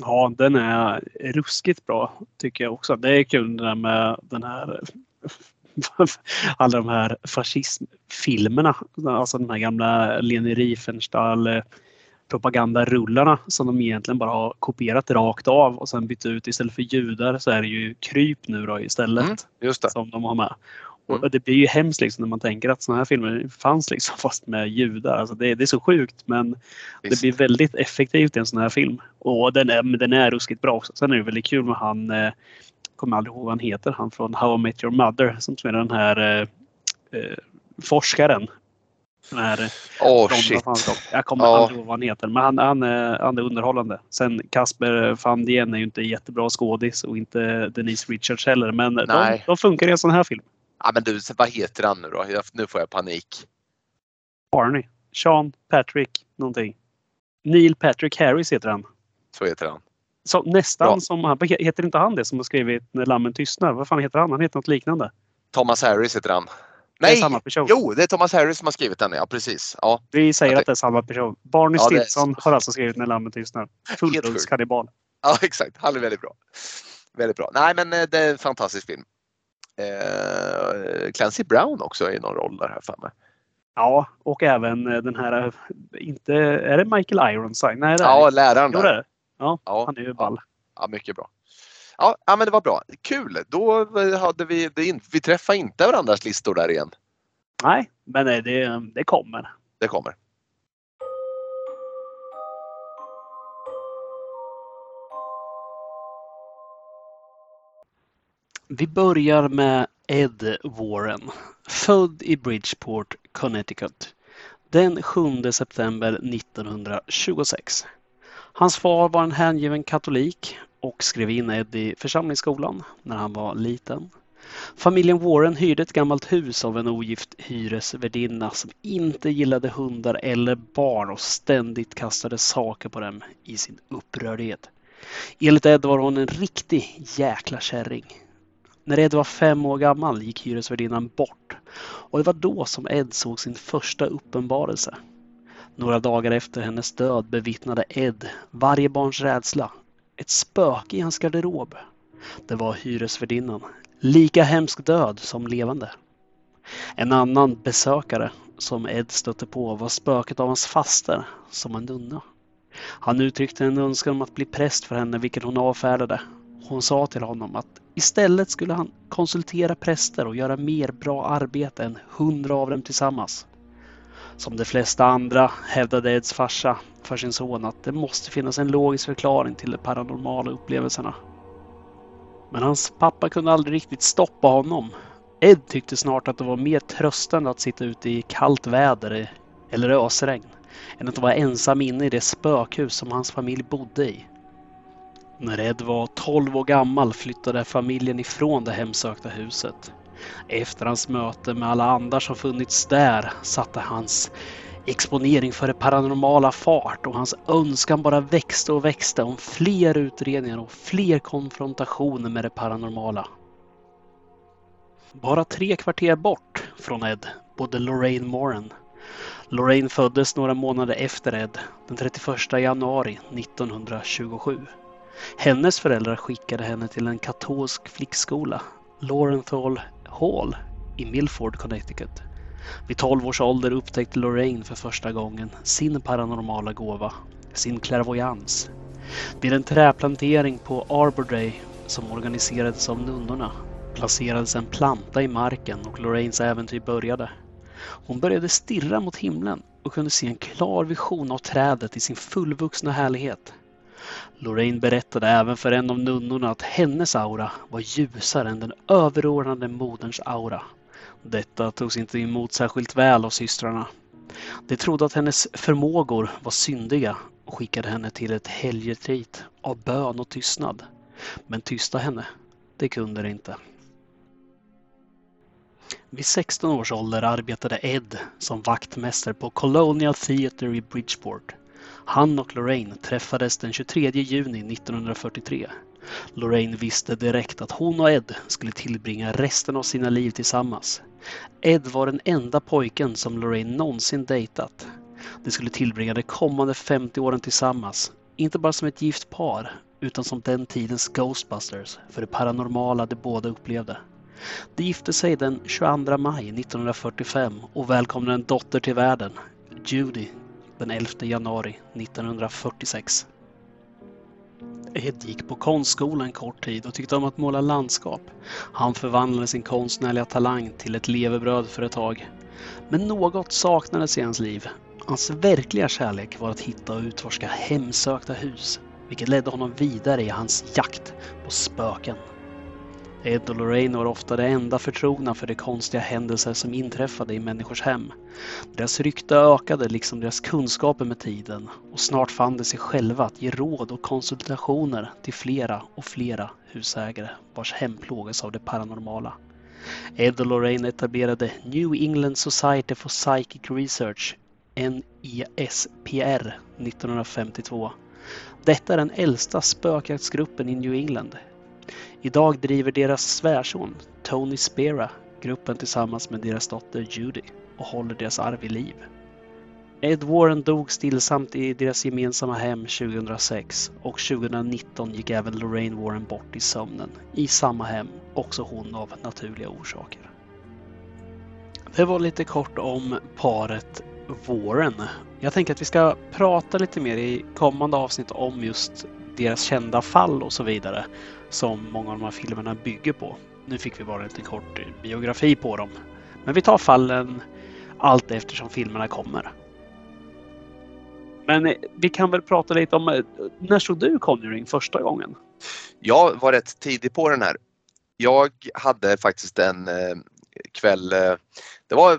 Ja, den är ruskigt bra tycker jag också. Det är kul det där med den här alla de här fascismfilmerna. Alltså de här gamla Leni Riefenstahl eh, propagandarullarna som de egentligen bara har kopierat rakt av och sen bytt ut. Istället för judar så är det ju kryp nu då istället. Mm, just det. Som de har med. Mm. Och det blir ju hemskt liksom när man tänker att sådana här filmer fanns liksom fast med judar. Alltså det, det är så sjukt men Visst. det blir väldigt effektivt i en sån här film. Och den är, den är ruskigt bra också. Sen är det väldigt kul med han, eh, kommer aldrig ihåg vad han heter, han från How I Met Your Mother som spelar den här eh, eh, forskaren den här, oh, shit. Jag kommer oh. aldrig ihåg vad han heter, men han, han, är, han är underhållande. Sen Kasper van Dien är ju inte jättebra skådis och inte Denise Richards heller, men de, de, funkar i en sån här film. Ja, men du, vad heter han nu då? Jag, nu får jag panik. Barney. Sean Patrick någonting. Neil Patrick Harris heter han. Så heter han. Så, nästan Bra. som han. Heter inte han det som har skrivit När lammen tystnar? Vad fan heter han? Han heter något liknande. Thomas Harris heter han. Nej! Det är samma person. Jo, det är Thomas Harris som har skrivit den. Ja, precis. Ja. Vi säger att det är samma person. Barney ja, Stinson har alltså skrivit När lammet tystnar. Fullblodskannibal. Ja, exakt. Han är väldigt bra. Väldigt bra. Nej, men eh, det är en fantastisk film. Eh, Clancy Brown också i någon roll där här för mig. Ja, och även eh, den här, inte, är det Michael Ironside? Nej, det är ja, läraren där. Det. Ja, ja, han är ju ball. Ja, mycket bra. Ja, men det var bra. Kul! Då eh, hade vi, det, vi träffade inte varandras listor där igen. Nej, men eh, det, det kommer. Det kommer. Vi börjar med Ed Warren, född i Bridgeport, Connecticut den 7 september 1926. Hans far var en hängiven katolik och skrev in Ed i församlingsskolan när han var liten. Familjen Warren hyrde ett gammalt hus av en ogift hyresvärdinna som inte gillade hundar eller barn och ständigt kastade saker på dem i sin upprördhet. Enligt Ed var hon en riktig jäkla kärring. När Ed var fem år gammal gick hyresvärdinnan bort och det var då som Ed såg sin första uppenbarelse. Några dagar efter hennes död bevittnade Ed varje barns rädsla. Ett spöke i hans garderob. Det var hyresvärdinnan. Lika hemsk död som levande. En annan besökare som Ed stötte på var spöket av hans faster som en nunna. Han uttryckte en önskan om att bli präst för henne vilket hon avfärdade. Hon sa till honom att istället skulle han konsultera präster och göra mer bra arbete än hundra av dem tillsammans. Som de flesta andra hävdade Eds farsa för sin son att det måste finnas en logisk förklaring till de paranormala upplevelserna. Men hans pappa kunde aldrig riktigt stoppa honom. Ed tyckte snart att det var mer tröstande att sitta ute i kallt väder eller ösregn än att vara ensam inne i det spökhus som hans familj bodde i. När Ed var 12 år gammal flyttade familjen ifrån det hemsökta huset. Efter hans möte med alla andra som funnits där satte hans exponering för det paranormala fart och hans önskan bara växte och växte om fler utredningar och fler konfrontationer med det paranormala. Bara tre kvarter bort från Ed bodde Lorraine Moran. Lorraine föddes några månader efter Ed, den 31 januari 1927. Hennes föräldrar skickade henne till en katolsk flickskola, Laurenthal Hall i Milford, Connecticut. Vid 12 års ålder upptäckte Lorraine för första gången sin paranormala gåva, sin clairvoyans. Vid en träplantering på Arbor Day som organiserades av nunnorna placerades en planta i marken och Lorraines äventyr började. Hon började stirra mot himlen och kunde se en klar vision av trädet i sin fullvuxna härlighet. Lorraine berättade även för en av nunnorna att hennes aura var ljusare än den överordnade moderns aura. Detta togs inte emot särskilt väl av systrarna. De trodde att hennes förmågor var syndiga och skickade henne till ett helgetrit av bön och tystnad. Men tysta henne, det kunde de inte. Vid 16 års ålder arbetade Ed som vaktmästare på Colonial Theatre i Bridgeport. Han och Lorraine träffades den 23 juni 1943. Lorraine visste direkt att hon och Ed skulle tillbringa resten av sina liv tillsammans. Ed var den enda pojken som Lorraine någonsin dejtat. De skulle tillbringa de kommande 50 åren tillsammans, inte bara som ett gift par, utan som den tidens Ghostbusters för det paranormala de båda upplevde. De gifte sig den 22 maj 1945 och välkomnade en dotter till världen, Judy, den 11 januari 1946. Ed gick på konstskolan en kort tid och tyckte om att måla landskap. Han förvandlade sin konstnärliga talang till ett levebröd för ett tag. Men något saknades i hans liv. Hans verkliga kärlek var att hitta och utforska hemsökta hus, vilket ledde honom vidare i hans jakt på spöken. Ed och Lorraine var ofta det enda förtrogna för de konstiga händelser som inträffade i människors hem. Deras rykte ökade liksom deras kunskaper med tiden och snart fann de sig själva att ge råd och konsultationer till flera och flera husägare vars hem plågas av det paranormala. Ed och Lorraine etablerade New England Society for Psychic Research, NESPR, 1952. Detta är den äldsta spökjaktsgruppen i New England Idag driver deras svärson Tony Spera gruppen tillsammans med deras dotter Judy och håller deras arv i liv. Ed Warren dog stillsamt i deras gemensamma hem 2006 och 2019 gick även Lorraine Warren bort i sömnen i samma hem, också hon av naturliga orsaker. Det var lite kort om paret Warren. Jag tänker att vi ska prata lite mer i kommande avsnitt om just deras kända fall och så vidare som många av de här filmerna bygger på. Nu fick vi bara lite kort eh, biografi på dem. Men vi tar fallen allt eftersom filmerna kommer. Men eh, vi kan väl prata lite om, eh, när såg du Conjuring första gången? Jag var rätt tidig på den här. jag hade faktiskt en kväll, det var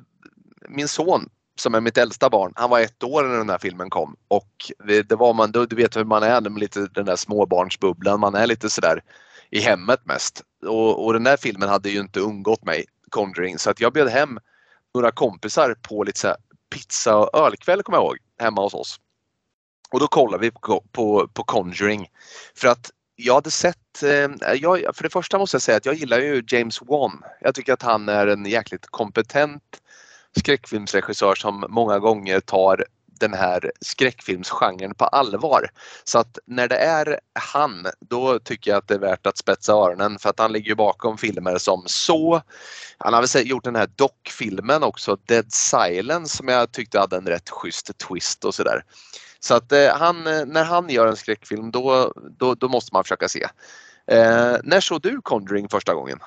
min son som är mitt äldsta barn, han var ett år när den här filmen kom och det, det var man, du vet hur man är, med lite den där småbarnsbubblan, man är lite sådär i hemmet mest. Och, och den där filmen hade ju inte undgått mig, Conjuring, så att jag bjöd hem några kompisar på lite så pizza och ölkväll kommer jag ihåg, hemma hos oss. Och då kollade vi på, på, på Conjuring. För att jag hade sett, eh, jag, för det första måste jag säga att jag gillar ju James Wan. Jag tycker att han är en jäkligt kompetent skräckfilmsregissör som många gånger tar den här skräckfilmsgenren på allvar. Så att när det är han, då tycker jag att det är värt att spetsa öronen för att han ligger bakom filmer som Så. Han har väl gjort den här dockfilmen också, Dead Silence, som jag tyckte hade en rätt schysst twist och sådär. Så att eh, han, eh, när han gör en skräckfilm då, då, då måste man försöka se. Eh, när såg du Conjuring första gången?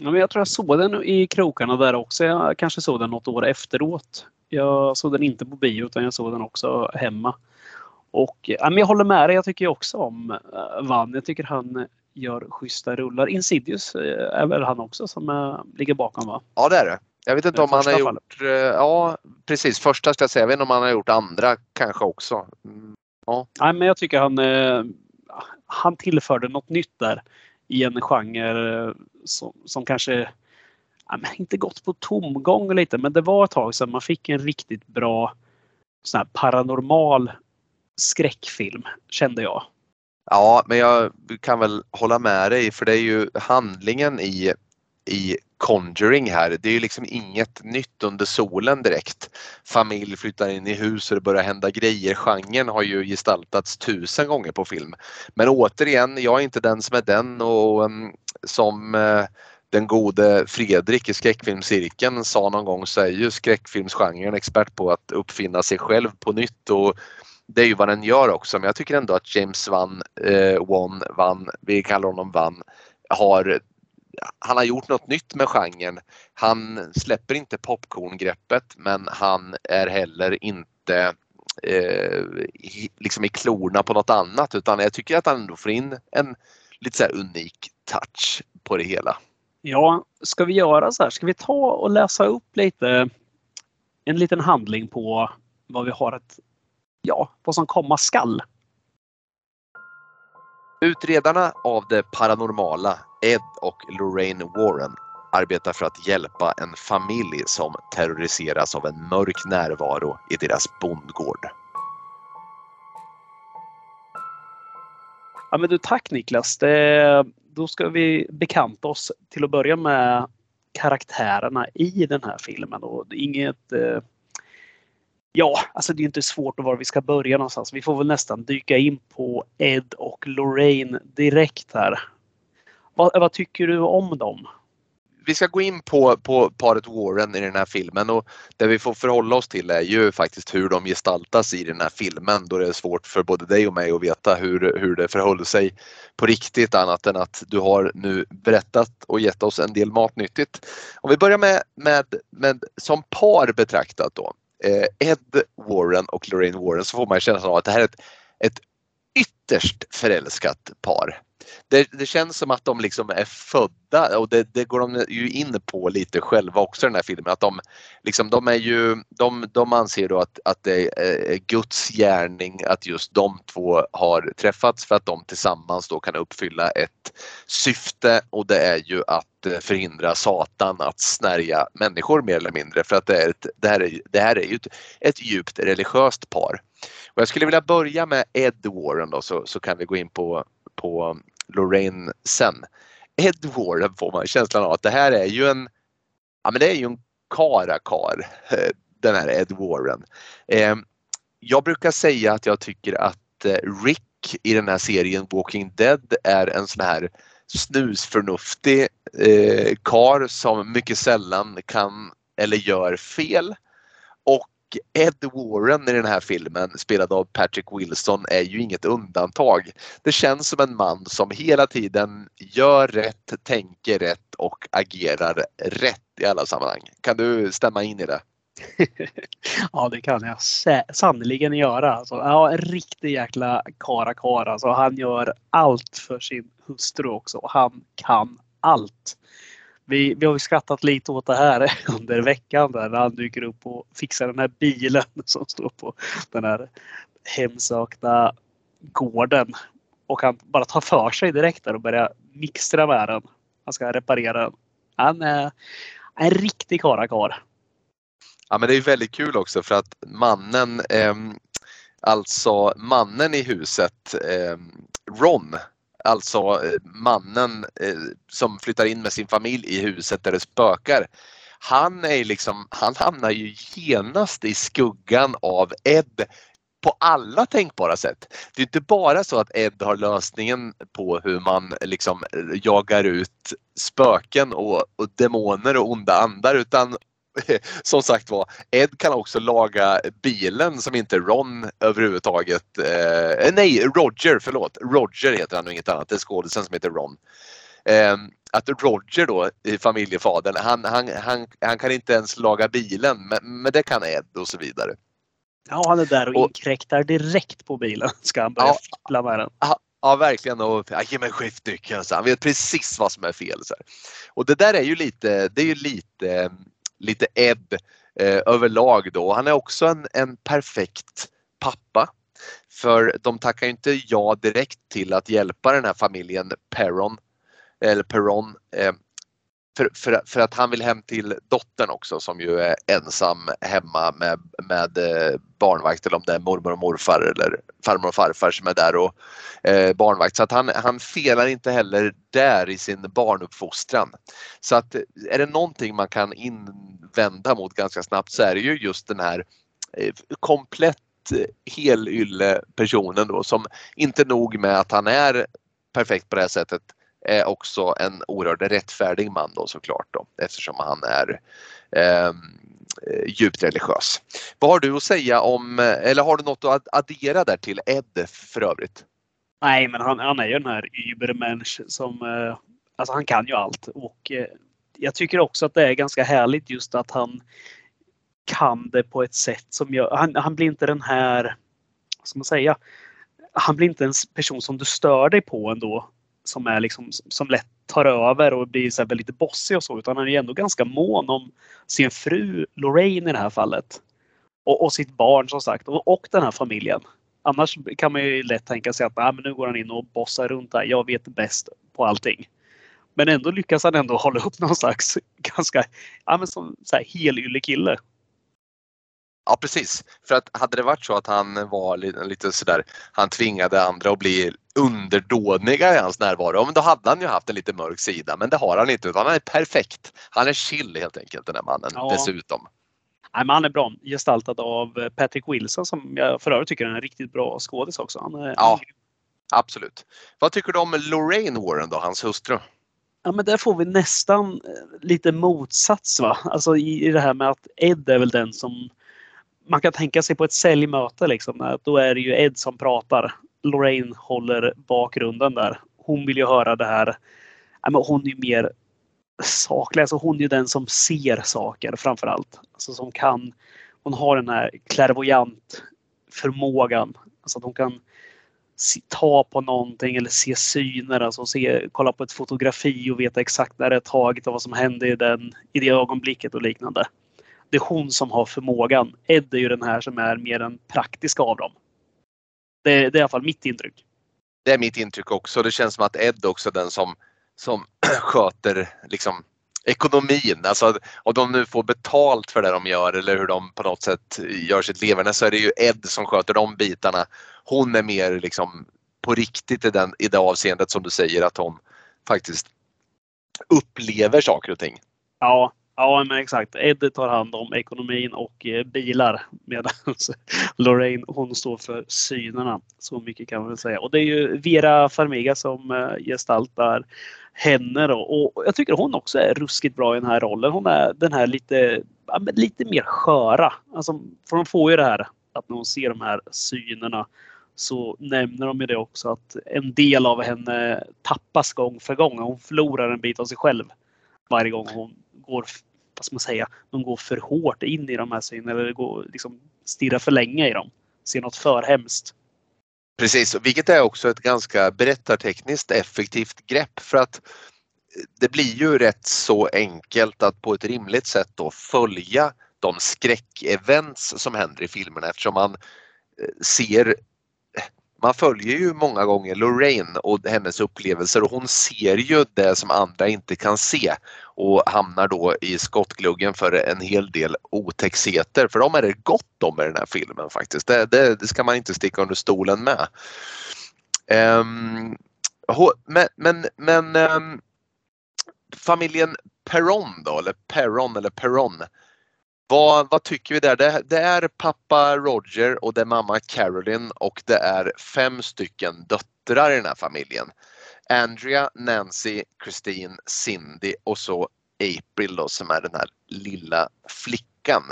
Ja, men jag tror jag såg den i krokarna där också. Jag kanske såg den något år efteråt. Jag såg den inte på bio utan jag såg den också hemma. Och ja, men jag håller med dig. Jag tycker också om uh, Van. Jag tycker han gör schyssta rullar. Insidious är väl han också som uh, ligger bakom va? Ja det är det. Jag vet inte om han har gjort, ja precis första ska jag säga. Jag vet inte om han har gjort andra kanske också. Mm, ja. Nej men jag tycker han, han tillförde något nytt där i en genre eh, som, som kanske inte gått på tomgång lite, men det var ett tag sedan man fick en riktigt bra sån här paranormal skräckfilm, kände jag. Ja, men jag kan väl hålla med dig för det är ju handlingen i, i Conjuring här. Det är ju liksom inget nytt under solen direkt. Familj flyttar in i hus och det börjar hända grejer. Genren har ju gestaltats tusen gånger på film. Men återigen, jag är inte den som är den och um, som uh, den gode Fredrik i skräckfilmscirkeln sa någon gång så är ju skräckfilmsgenren expert på att uppfinna sig själv på nytt och det är ju vad den gör också men jag tycker ändå att James Van, eh, Wan, Van, vi kallar honom Van, har han har gjort något nytt med genren. Han släpper inte popcorngreppet men han är heller inte eh, liksom i klorna på något annat utan jag tycker att han ändå får in en lite så unik touch på det hela. Ja, ska vi göra så här? Ska vi ta och läsa upp lite en liten handling på vad vi har att, ja, vad som komma skall? Utredarna av det paranormala, Ed och Lorraine Warren, arbetar för att hjälpa en familj som terroriseras av en mörk närvaro i deras bondgård. Ja, men du, tack Niklas. Det, då ska vi bekanta oss till att börja med karaktärerna i den här filmen. Och inget, eh, ja, alltså det är inte svårt att var vi ska börja någonstans. Vi får väl nästan dyka in på Ed och Lorraine direkt här. Vad, vad tycker du om dem? vi ska gå in på, på paret Warren i den här filmen och det vi får förhålla oss till är ju faktiskt hur de gestaltas i den här filmen då det är svårt för både dig och mig att veta hur, hur det förhåller sig på riktigt annat än att du har nu berättat och gett oss en del matnyttigt. Om vi börjar med, med, med som par betraktat då. Eh, Ed Warren och Lorraine Warren så får man känslan av att det här är ett, ett ytterst förälskat par det, det, känns som att de liksom är födda och det, det, går de ju in på lite själva också i den här filmen. Att de, liksom, de, är ju, de, de anser då att, att det är Guds gärning att just de två har träffats för att de tillsammans då kan uppfylla ett syfte och det är ju att eh, förhindra Satan att snärja människor mer eller mindre för att det, är ett, det, här, är, det här är ju ett, ett djupt religiöst par. Och jag skulle vilja börja med Ed Warren då så, så kan vi gå in på, på Lorraine sen. Ed Warren får man känslan av att det här är ju en, ja men det är ju en karakar eh, den här Ed Warren. Eh, jag brukar säga att jag tycker att eh, Rick i den här serien Walking Dead är en sån här snusförnuftig eh, kar som mycket sällan kan eller gör fel. Och Ed Warren i den här filmen, spelad av Patrick Wilson, är ju inget undantag. Det känns som en man som hela tiden gör rätt, tänker rätt och agerar rätt i alla sammanhang. Kan du stämma in i det? ja, det kan jag sannerligen göra. Alltså, ja, en riktig jäkla kara. Alltså, han gör allt för sin hustru också. Han kan allt. Vi, vi har ju skrattat lite åt det här under veckan där när han dyker upp och fixar den här bilen som står på den här hemsökta gården. Och han bara tar för sig direkt där och börjar mixtra med den. Han ska reparera den. Han är en riktig karakar. Ja men det är väldigt kul också för att mannen, eh, alltså mannen i huset, eh, Ron, alltså eh, mannen eh, som flyttar in med sin familj i huset där det spökar. Han är liksom, han hamnar ju genast i skuggan av Ed på alla tänkbara sätt. Det är inte bara så att Ed har lösningen på hur man liksom eh, jagar ut spöken och, och demoner och onda andar utan som sagt var, Ed kan också laga bilen som inte Ron överhuvudtaget... Eh, nej, Roger, förlåt. Roger heter han och inget annat. Det är skådisen som heter Ron. Eh, att Roger då, familjefadern, han, han, han, han kan inte ens laga bilen men, men det kan Ed och så vidare. Ja, han är där och, och inkräktar direkt på bilen. Ska han börja ja, fippla med den. Ja, ja verkligen. Och, ja, ge mig skiftnyckeln. Han vet precis vad som är fel. Så här. Och det där är ju lite, det är ju lite lite ebb eh, överlag då. Han är också en, en perfekt pappa. För de tackar inte ja direkt till att hjälpa den här familjen Perron, eller Perron, eh, för, för, för, att han vill hem till dottern också som ju är ensam hemma med, med eh, barnvakt eller om det är mormor och morfar eller farmor och farfar som är där och eh, barnvakt. Så att han, han felar inte heller där i sin barnuppfostran. Så att eh, är det någonting man kan invända mot ganska snabbt så är det ju just den här eh, komplett eh, helylle personen då som inte nog med att han är perfekt på det här sättet är också en oerhört rättfärdig man då såklart då, eftersom han är ehm, eh, djupt religiös. Vad har du att säga om, eller har du något att addera där till Ed för övrigt? Nej, men han, han är ju den här Übermensch som, eh, alltså han kan ju allt och eh, jag tycker också att det är ganska härligt just att han kan det på ett sätt som gör, han, han blir inte den här, vad ska man säga, han blir inte en person som du stör dig på ändå som är liksom som lätt tar över och blir så väldigt bossig och så utan han är ändå ganska mån om sin fru Lorraine i det här fallet. Och, och sitt barn som sagt och, och, den här familjen. Annars kan man ju lätt tänka sig att ah, men nu går han in och bossar runt där. Jag vet bäst på allting. Men ändå lyckas han ändå hålla upp någon slags ganska ja, men som så här, helylle kille. Ja precis. För att hade det varit så att han var lite, lite sådär, han tvingade andra att bli underdåniga i hans närvaro, men då hade han ju haft en lite mörk sida. Men det har han inte utan han är perfekt. Han är chill helt enkelt den här mannen ja. dessutom. Nej, men han är bra. Gestaltad av Patrick Wilson som jag för övrigt tycker är en riktigt bra skådis också. Han är, ja, absolut. Vad tycker du om Lorraine Warren då, hans hustru? Ja men där får vi nästan eh, lite motsats va. Alltså i, i det här med att Ed är väl den som man kan tänka sig på ett säljmöte liksom. Då är det ju Ed som pratar. Lorraine håller bakgrunden där. Hon vill ju höra det här. hon är ju mer saklig. Alltså hon är ju den som ser saker framför allt. Alltså som kan. Hon har den här klärvoajant förmågan. Alltså att hon kan ta på någonting eller se syner, alltså se, kolla på ett fotografi och veta exakt när det är taget och vad som hände i, den, i det ögonblicket och liknande det är hon som har förmågan. Ed är ju den här som är mer den praktiska av dem. Det, det är i alla fall mitt intryck. Det är mitt intryck också. Det känns som att Ed också är den som, som sköter liksom ekonomin. Alltså om de nu får betalt för det de gör eller hur de på något sätt gör sitt leverne så är det ju Ed som sköter de bitarna. Hon är mer liksom på riktigt i, den, i det avseendet som du säger att hon faktiskt upplever saker och ting. Ja, Ja, men exakt. Ed tar hand om ekonomin och eh, bilar medan Lorraine hon står för synerna. Så mycket kan man väl säga. Och det är ju Vera Farmiga som eh, gestaltar henne då. Och jag tycker hon också är ruskigt bra i den här rollen. Hon är den här lite, lite mer sköra. Alltså, för de får ju det här att när hon ser de här synerna så nämner de ju det också att en del av henne tappas gång för gång. Hon förlorar en bit av sig själv varje gång hon går vad ska man säga, de går för hårt in i de här synerna eller går, liksom, stirrar för länge i dem. Ser något för hemskt. Precis, vilket är också ett ganska berättartekniskt effektivt grepp för att eh, det blir ju rätt så enkelt att på ett rimligt sätt då följa de skräckevents som händer i filmerna eftersom man eh, ser man följer ju många gånger Lorraine och hennes upplevelser och hon ser ju det som andra inte kan se och hamnar då i skottgluggen för en hel del otäckheter för de är det gott om i den här filmen faktiskt. Det, det, det ska man inte sticka under stolen med. Um, men men, men um, familjen Perron då, eller Perron eller Perron. Vad, vad tycker vi där? Det, det, är pappa Roger och det är mamma Carolyn och det är fem stycken döttrar i den här familjen. Andrea, Nancy, Christine, Cindy och så April då, som är den här lilla flickan.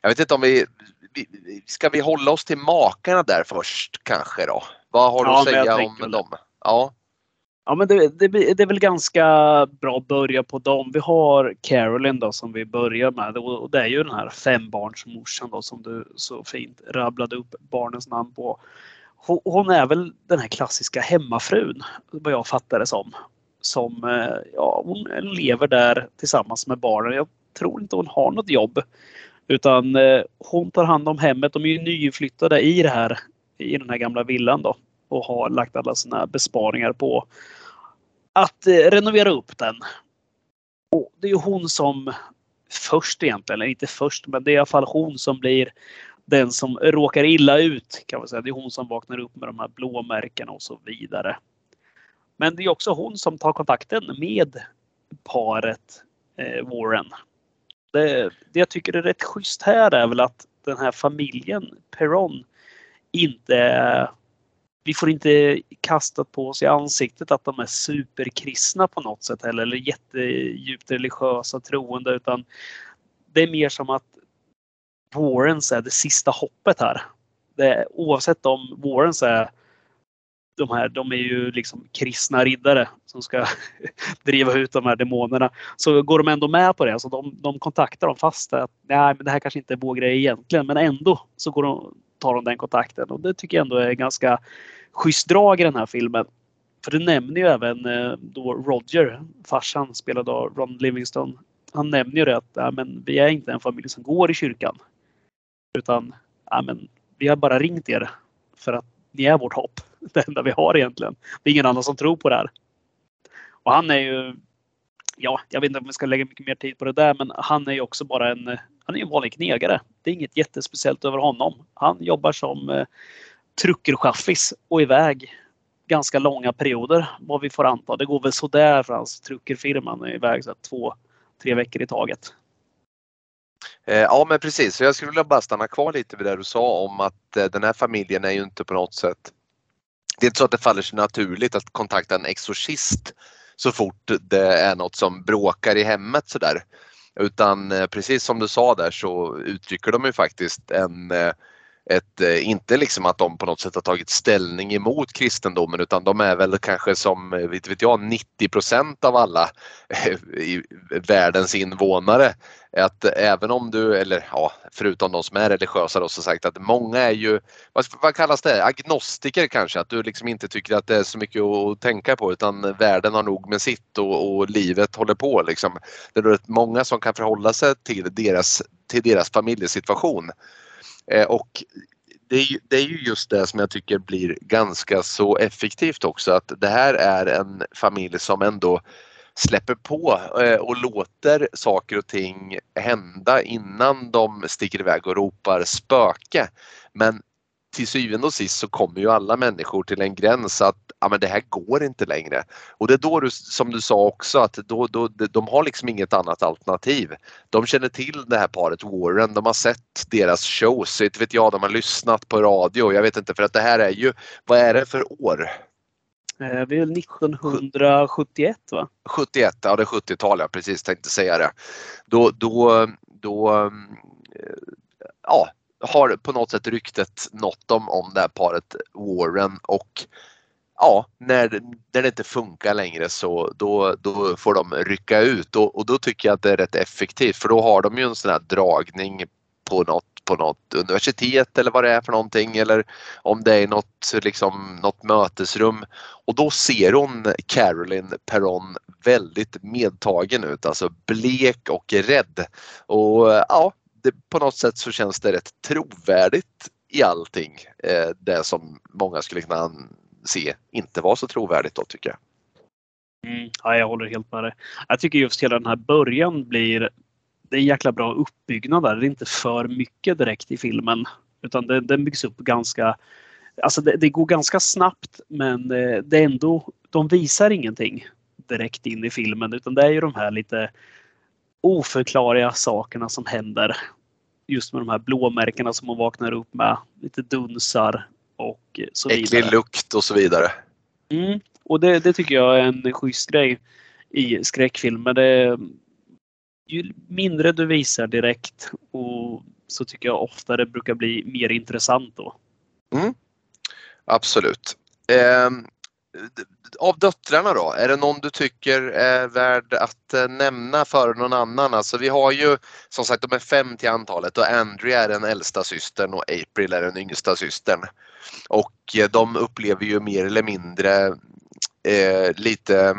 Jag vet inte om vi, vi ska vi hålla oss till makarna där först kanske då? Vad har du ja, att säga om dem? Ja. Ja, men det, det, det, är väl ganska bra att börja på dem. Vi har Carolyn då som vi börjar med och det är ju den här fembarnsmorsan då som du så fint rabblade upp barnens namn på. Hon är väl den här klassiska hemmafrun vad jag fattar det som. Som eh, ja, hon lever där tillsammans med barnen. Jag tror inte hon har något jobb. Utan eh, hon tar hand om hemmet. De är ju nyinflyttade i det här i den här gamla villan då och har lagt alla sina besparingar på att eh, renovera upp den. Och det är ju hon som först egentligen, eller inte först, men det är i alla fall hon som blir den som råkar illa ut kan man säga. Det är hon som vaknar upp med de här blåmärkena och så vidare. Men det är också hon som tar kontakten med paret eh, Warren. Det, det jag tycker är rätt schysst här är väl att den här familjen Peron inte vi får inte kastat på oss i ansiktet att de är superkristna på något sätt heller, eller jättedjupt religiösa troende utan det är mer som att Warrens är det sista hoppet här. Det, oavsett om Warrens är de här, de är ju liksom kristna riddare som ska driva ut de här demonerna. Så går de ändå med på det. Alltså de, de kontaktar dem fast att nej, men det här kanske inte är vår grej egentligen. Men ändå så går de, tar de den kontakten och det tycker jag ändå är ganska schysst drag i den här filmen. För det nämner ju även eh, då Roger, farsan spelad av Ron Livingston. Han nämner ju det att ja, men vi är inte en familj som går i kyrkan. Utan ja, men vi har bara ringt er för att ni är vårt hopp. Det enda vi har egentligen. Det är ingen annan som tror på det här. Och han är ju, ja, jag vet inte om vi ska lägga mycket mer tid på det där, men han är ju också bara en, han är ju en vanlig knegare. Det är inget jättespeciellt över honom. Han jobbar som eh, truckerchaffis och iväg ganska långa perioder vad vi får anta. Det går väl sådär för hans truckerfirma. Han är iväg så två, tre veckor i taget. Eh, ja men precis, så jag skulle vilja bara stanna kvar lite vid det du sa om att eh, den här familjen är ju inte på något sätt Det är inte så att det faller sig naturligt att kontakta en exorcist så fort det är något som bråkar i hemmet sådär. Utan eh, precis som du sa där så uttrycker de ju faktiskt en eh, ett, eh, inte liksom att de på något sätt har tagit ställning emot kristendomen utan de är väl kanske som, eh, vet, vet jag, 90% av alla eh, i världens invånare. Att även om du, eller ja, förutom de som är religiösa då, så sagt att många är ju, vad, vad kallas det, agnostiker kanske, att du liksom inte tycker att det är så mycket att tänka på utan världen har nog med sitt och, och livet håller på liksom. Det är rätt många som kan förhålla sig till deras, till deras familjesituation. Eh, och det är, ju, det är ju just det som jag tycker blir ganska så effektivt också att det här är en familj som ändå släpper på eh, och låter saker och ting hända innan de sticker iväg och ropar spöke. Men till syvende och sist så kommer ju alla människor till en gräns att ja, men det här går inte längre. Och det är då du, som du sa också, att då, då, de har liksom inget annat alternativ. De känner till det här paret Warren, de har sett deras shows, inte vet jag, de har lyssnat på radio. Jag vet inte för att det här är ju, vad är det för år? Eh, vi är 1971 va? 71, ja det är 70-tal, jag precis tänkte säga det. Då, då, då eh, ja, har på något sätt ryktet nått dem om det här paret Warren och ja, när, när det inte funkar längre så då, då får de rycka ut och, och då tycker jag att det är rätt effektivt för då har de ju en sån här dragning på något på något universitet eller vad det är för någonting eller om det är något, liksom, något mötesrum. Och då ser hon Carolyn Perron väldigt medtagen ut, alltså blek och rädd. Och ja, det, på något sätt så känns det rätt trovärdigt i allting. Eh, det som många skulle kunna se inte var så trovärdigt då tycker jag. Mm, ja, jag håller helt med dig. Jag tycker just hela den här början blir det är en jäkla bra uppbyggnad där. Det är inte för mycket direkt i filmen. Utan den, den byggs upp ganska... Alltså det, det går ganska snabbt men eh, det är ändå... De visar ingenting direkt in i filmen utan det är ju de här lite oförklarliga sakerna som händer. Just med de här blåmärkena som hon vaknar upp med. Lite dunsar och så vidare. Äcklig lukt och så vidare. Mm. Och det, det, tycker jag är en schysst grej i skräckfilmer. Det, ju mindre du visar direkt och så tycker jag ofta det brukar bli mer intressant då. Mm. Absolut. Eh, av döttrarna då, är det någon du tycker är värd att eh, nämna före någon annan? Alltså vi har ju som sagt de är fem till antalet och Andrea är den äldsta systern och April är den yngsta systern. Och eh, de upplever ju mer eller mindre eh, lite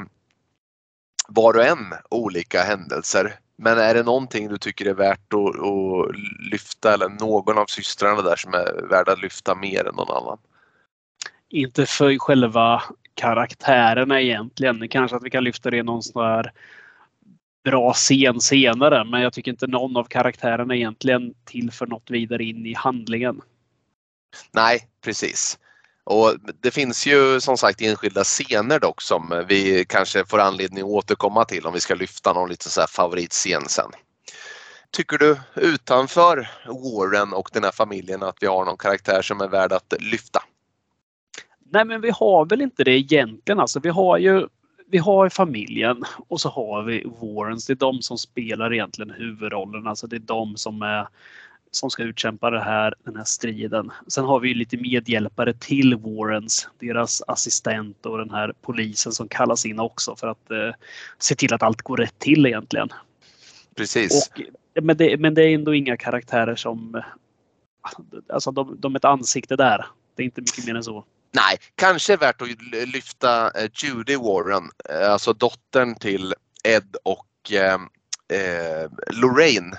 var och en olika händelser. Men är det någonting du tycker är värt att, att lyfta eller någon av systrarna där som är värd att lyfta mer än någon annan? Inte för själva karaktärerna egentligen. Kanske att vi kan lyfta det i någon sån här bra scen senare. Men jag tycker inte någon av karaktärerna egentligen tillför något vidare in i handlingen. Nej, precis. Och det finns ju som sagt enskilda scener dock som vi kanske får anledning att återkomma till om vi ska lyfta någon liten så här favoritscen sen. Tycker du utanför Warren och den här familjen att vi har någon karaktär som är värd att lyfta? Nej men vi har väl inte det egentligen. Alltså, vi har ju vi har familjen och så har vi Warrens. Det är de som spelar egentligen huvudrollen. Alltså det är de som är som ska utkämpa det här, den här striden. Sen har vi lite medhjälpare till Warrens, deras assistent och den här polisen som kallas in också för att eh, se till att allt går rätt till egentligen. Precis. Och, men, det, men det är ändå inga karaktärer som... Alltså de, de är ett ansikte där. Det är inte mycket mer än så. Nej, kanske värt att lyfta eh, Judy Warren, eh, alltså dottern till Ed och eh, eh Lorraine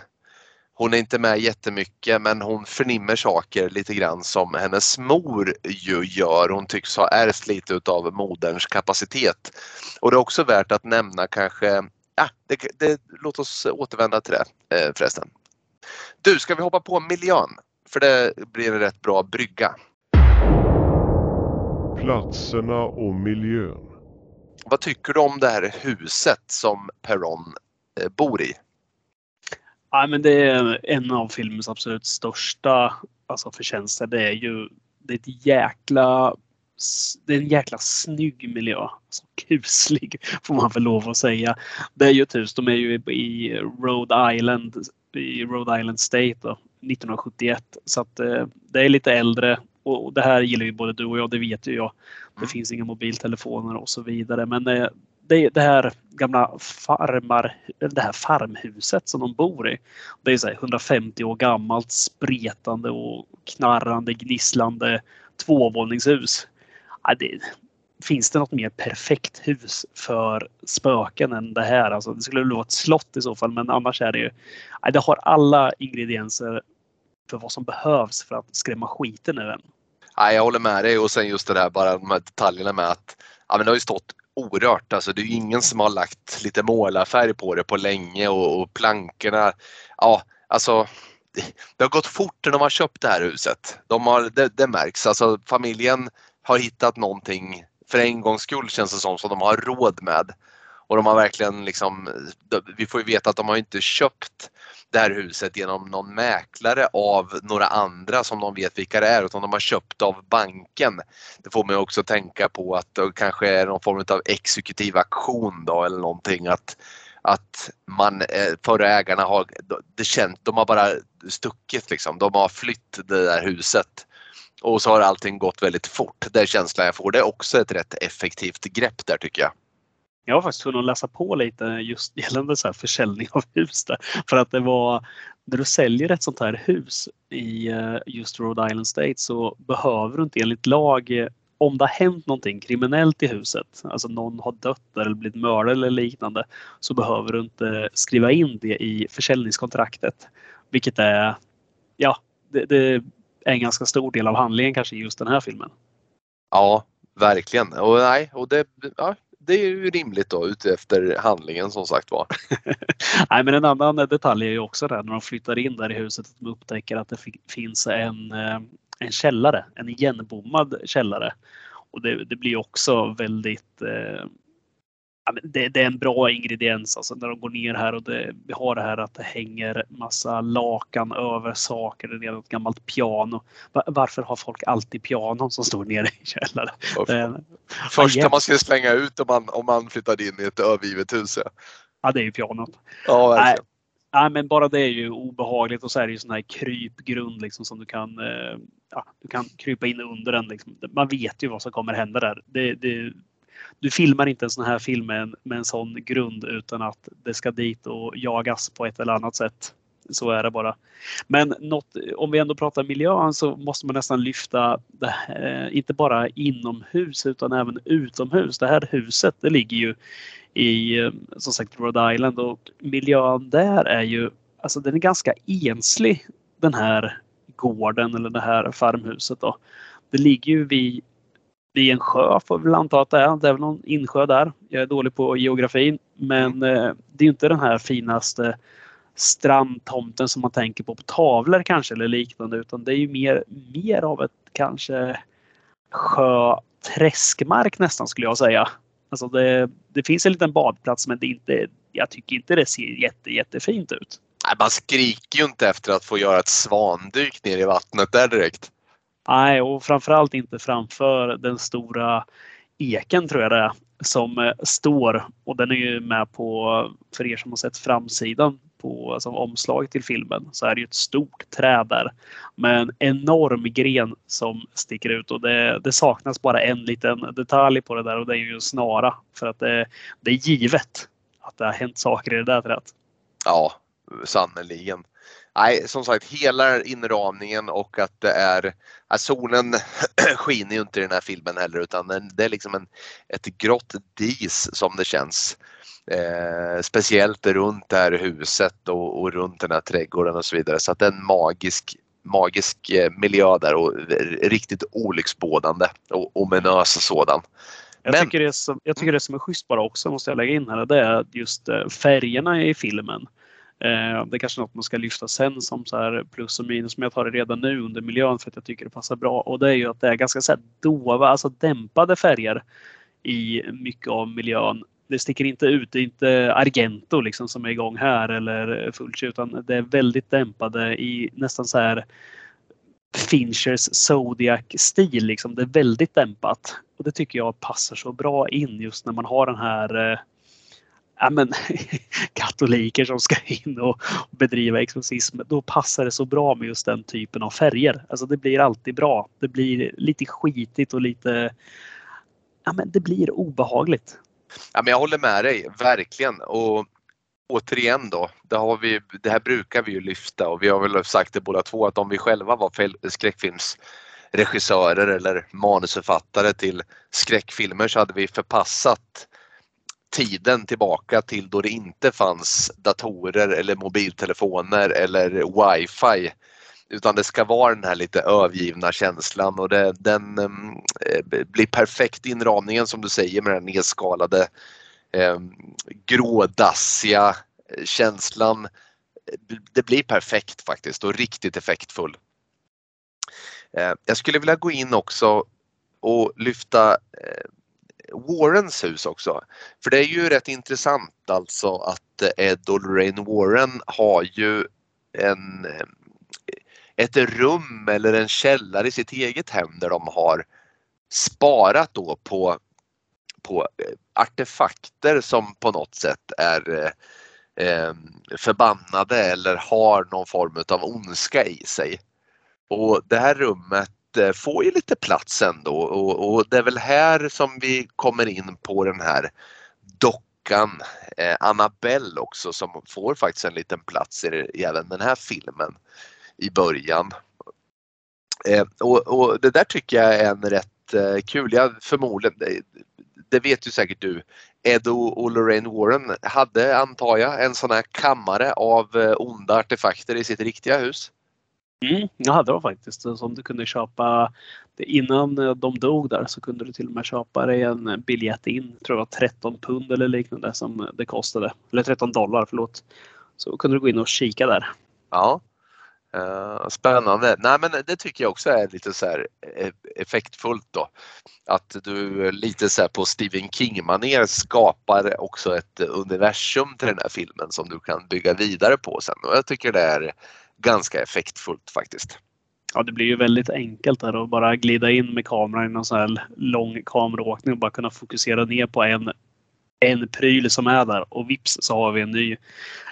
hon är inte med jättemycket men hon förnimmer saker lite grann som hennes mor ju gör. Hon tycks ha ärvt lite utav moderns kapacitet. Och det är också värt att nämna kanske, ja, det, det, låt oss återvända till det eh, förresten. Du, ska vi hoppa på miljön? För det blir en rätt bra brygga. Platserna och miljön. Vad tycker du om det här huset som Perron eh, bor i? Ja, men det är en av filmens absolut största alltså, förtjänster. Det är ju det är ett jäkla det är en jäkla snygg miljö. Alltså, kuslig får man väl lov att säga. Det är ju ett hus, de är ju i Rhode Island, i Rhode Island State då, 1971. Så att eh, det är lite äldre och det här gillar ju både du och jag, det vet ju jag. Det mm. finns inga mobiltelefoner och så vidare. Men eh, det, det här gamla farmar, det här farmhuset som de bor i. Det är så 150 år gammalt, spretande och knarrande, gnisslande tvåvåningshus. Ja, det, finns det något mer perfekt hus för spöken än det här? Alltså, det skulle väl vara ett slott i så fall, men annars är det ju... Det har alla ingredienser för vad som behövs för att skrämma skiten ur en. Nej, jag håller med dig och sen just det där bara de här detaljerna med att ja, men det har ju stått orört. Alltså det är ingen som har lagt lite målarfärg på det på länge och, och plankorna. Ja, alltså det har gått fort när de har köpt det här huset. De har, det, det märks. Alltså familjen har hittat någonting för en gångs skull känns det som, som de har råd med. Och de har verkligen liksom, vi får ju veta att de har inte köpt det här huset genom någon mäklare av några andra som de vet vilka det är utan de har köpt av banken. Det får mig också tänka på att det kanske är någon form av exekutiv aktion då eller någonting att att man, eh, förra ägarna har, det känt, de har bara stuckit liksom. De har flytt det där huset. Och så har allting gått väldigt fort. Det är känslan jag får. Det är också ett rätt effektivt grepp där tycker jag. Jag har faktiskt hunnit läsa på lite just gällande så här försäljning av hus. Där. För att det var, när du säljer ett sånt här hus i eh, just Rhode Island State så behöver du inte enligt lag eh, om det har hänt någonting kriminellt i huset, alltså någon har dött eller blivit mördad eller liknande, så behöver du inte skriva in det i försäljningskontraktet. Vilket är, ja, det, det är en ganska stor del av handlingen kanske i just den här filmen. Ja, verkligen. Och, nej, och det, ja, det är ju rimligt då utefter handlingen som sagt var. Nej, men en annan detalj är ju också det när de flyttar in där i huset att de upptäcker att det finns en, eh, en källare, en igenbommad källare. Och det, det blir också väldigt eh, det, det, är en bra ingrediens alltså när de går ner här och det, vi har det här att det hänger massa lakan över saker. Det är ett gammalt piano. Varför har folk alltid pianon som står nere i källaren? Det, Första man ska slänga ut om man, om man flyttar in i ett övergivet hus. Ja, ja det är ju pianot. Ja, verkligen. Nej, men bara det är ju obehagligt och så är det ju sån här krypgrund liksom som du kan, eh, ja, du kan krypa in under den. Liksom. Man vet ju vad som kommer hända där. Det, det, du filmar inte en sån här film med en, med en sån grund utan att det ska dit och jagas på ett eller annat sätt. Så är det bara. Men något, om vi ändå pratar miljön så måste man nästan lyfta det här, eh, inte bara inomhus utan även utomhus. Det här huset det ligger ju i eh, som sagt Rhode Island och miljön där är ju alltså den är ganska enslig den här gården eller det här farmhuset. Då. Det ligger ju vid vid en sjö får vi väl anta att det är. Det är väl någon insjö där. Jag är dålig på geografin. Men mm. eh, det är inte den här finaste strandtomten som man tänker på på tavlor kanske eller liknande utan det är ju mer, mer av ett kanske sjö träskmark nästan skulle jag säga. Alltså det, det finns en liten badplats men det är inte, jag tycker inte det ser jätte, jättefint ut. Nej, man skriker ju inte efter att få göra ett svandyk ner i vattnet där direkt. Nej, och framförallt inte framför den stora eken tror jag det är som eh, står. Och den är ju med på, för er som har sett framsidan på alltså, omslaget till filmen så är det ju ett stort träd där med en enorm gren som sticker ut. Och det, det saknas bara en liten detalj på det där och det är ju en snara. För att det, det är givet att det har hänt saker i det där trädet. Ja, sannerligen nej, som sagt hela inramningen och att det är, att solen skiner ju inte i den här filmen heller utan det är liksom en, ett grått dis som det känns. Eh, speciellt runt det här huset och, och, runt den här trädgården och så vidare så att det är en magisk magisk eh, miljö där och riktigt olycksbådande och ominös sådan. Jag, Men, tycker det som, jag tycker det som är schysst bara också, måste jag lägga in här, det är just eh, färgerna i filmen. Eh, det är kanske något man ska lyfta sen som så här plus och minus, men jag tar det redan nu under miljön för att jag tycker det passar bra. Och det är ju att det är ganska så dova, alltså dämpade färger i mycket av miljön. Det sticker inte ut, det är inte Argento liksom som är igång här eller Fulci utan det är väldigt dämpade i nästan så här Finchers Zodiac-stil. Liksom. Det är väldigt dämpat. Och det tycker jag passar så bra in just när man har den här eh, ja, men, katoliker som ska in och bedriva exorcism. Då passar det så bra med just den typen av färger. Alltså det blir alltid bra. Det blir lite skitigt och lite... Ja, men det blir obehagligt. Ja, men jag håller med dig, verkligen. Och återigen då, det, har vi, det här brukar vi ju lyfta och vi har väl sagt det båda två att om vi själva var skräckfilmsregissörer eller manusförfattare till skräckfilmer så hade vi förpassat tiden tillbaka till då det inte fanns datorer eller mobiltelefoner eller wifi. Utan det ska vara den här lite övergivna känslan och det, den ehm, eh, blir perfekt inramningen som du säger med den nedskalade ehm, eh, grådassiga känslan. Det blir perfekt faktiskt och riktigt effektfull. Eh, jag skulle vilja gå in också och lyfta eh, Warrens hus också. För det är ju rätt intressant alltså att eh, Ed och Lorraine Warren har ju en, eh, ett rum eller en källare i sitt eget hem där de har sparat då på, på eh, artefakter som på något sätt är eh, förbannade eller har någon form av ondska i sig. Och det här rummet Eh, får ju lite plats ändå och, och det är väl här som vi kommer in på den här dockan eh, Annabelle också som får faktiskt en liten plats i, i även den här filmen i början. Eh, och, och, det där tycker jag är en rätt eh, kul, jag förmodligen, det, det vet ju säkert du, Ed och Lorraine Warren hade, antar jag, en sån här kammare av eh, onda artefakter i sitt riktiga hus. Mm, jag hade de faktiskt. Som du kunde köpa innan eh, de dog där så kunde du till och med köpa dig en eh, biljett in. tror jag var 13 pund eller liknande som eh, det kostade. Eller 13 dollar, förlåt. Så kunde du gå in och kika där. Ja. Uh, spännande. Nej men det tycker jag också är lite så här effektfullt då. Att du lite så här på Stephen King-manér skapar också ett universum till den här filmen som du kan bygga vidare på sen. Och jag tycker det är ganska effektfullt faktiskt. Ja, det blir ju väldigt enkelt där att bara glida in med kameran i någon sån här lång kameraåkning och bara kunna fokusera ner på en, en pryl som är där och vips så har vi en ny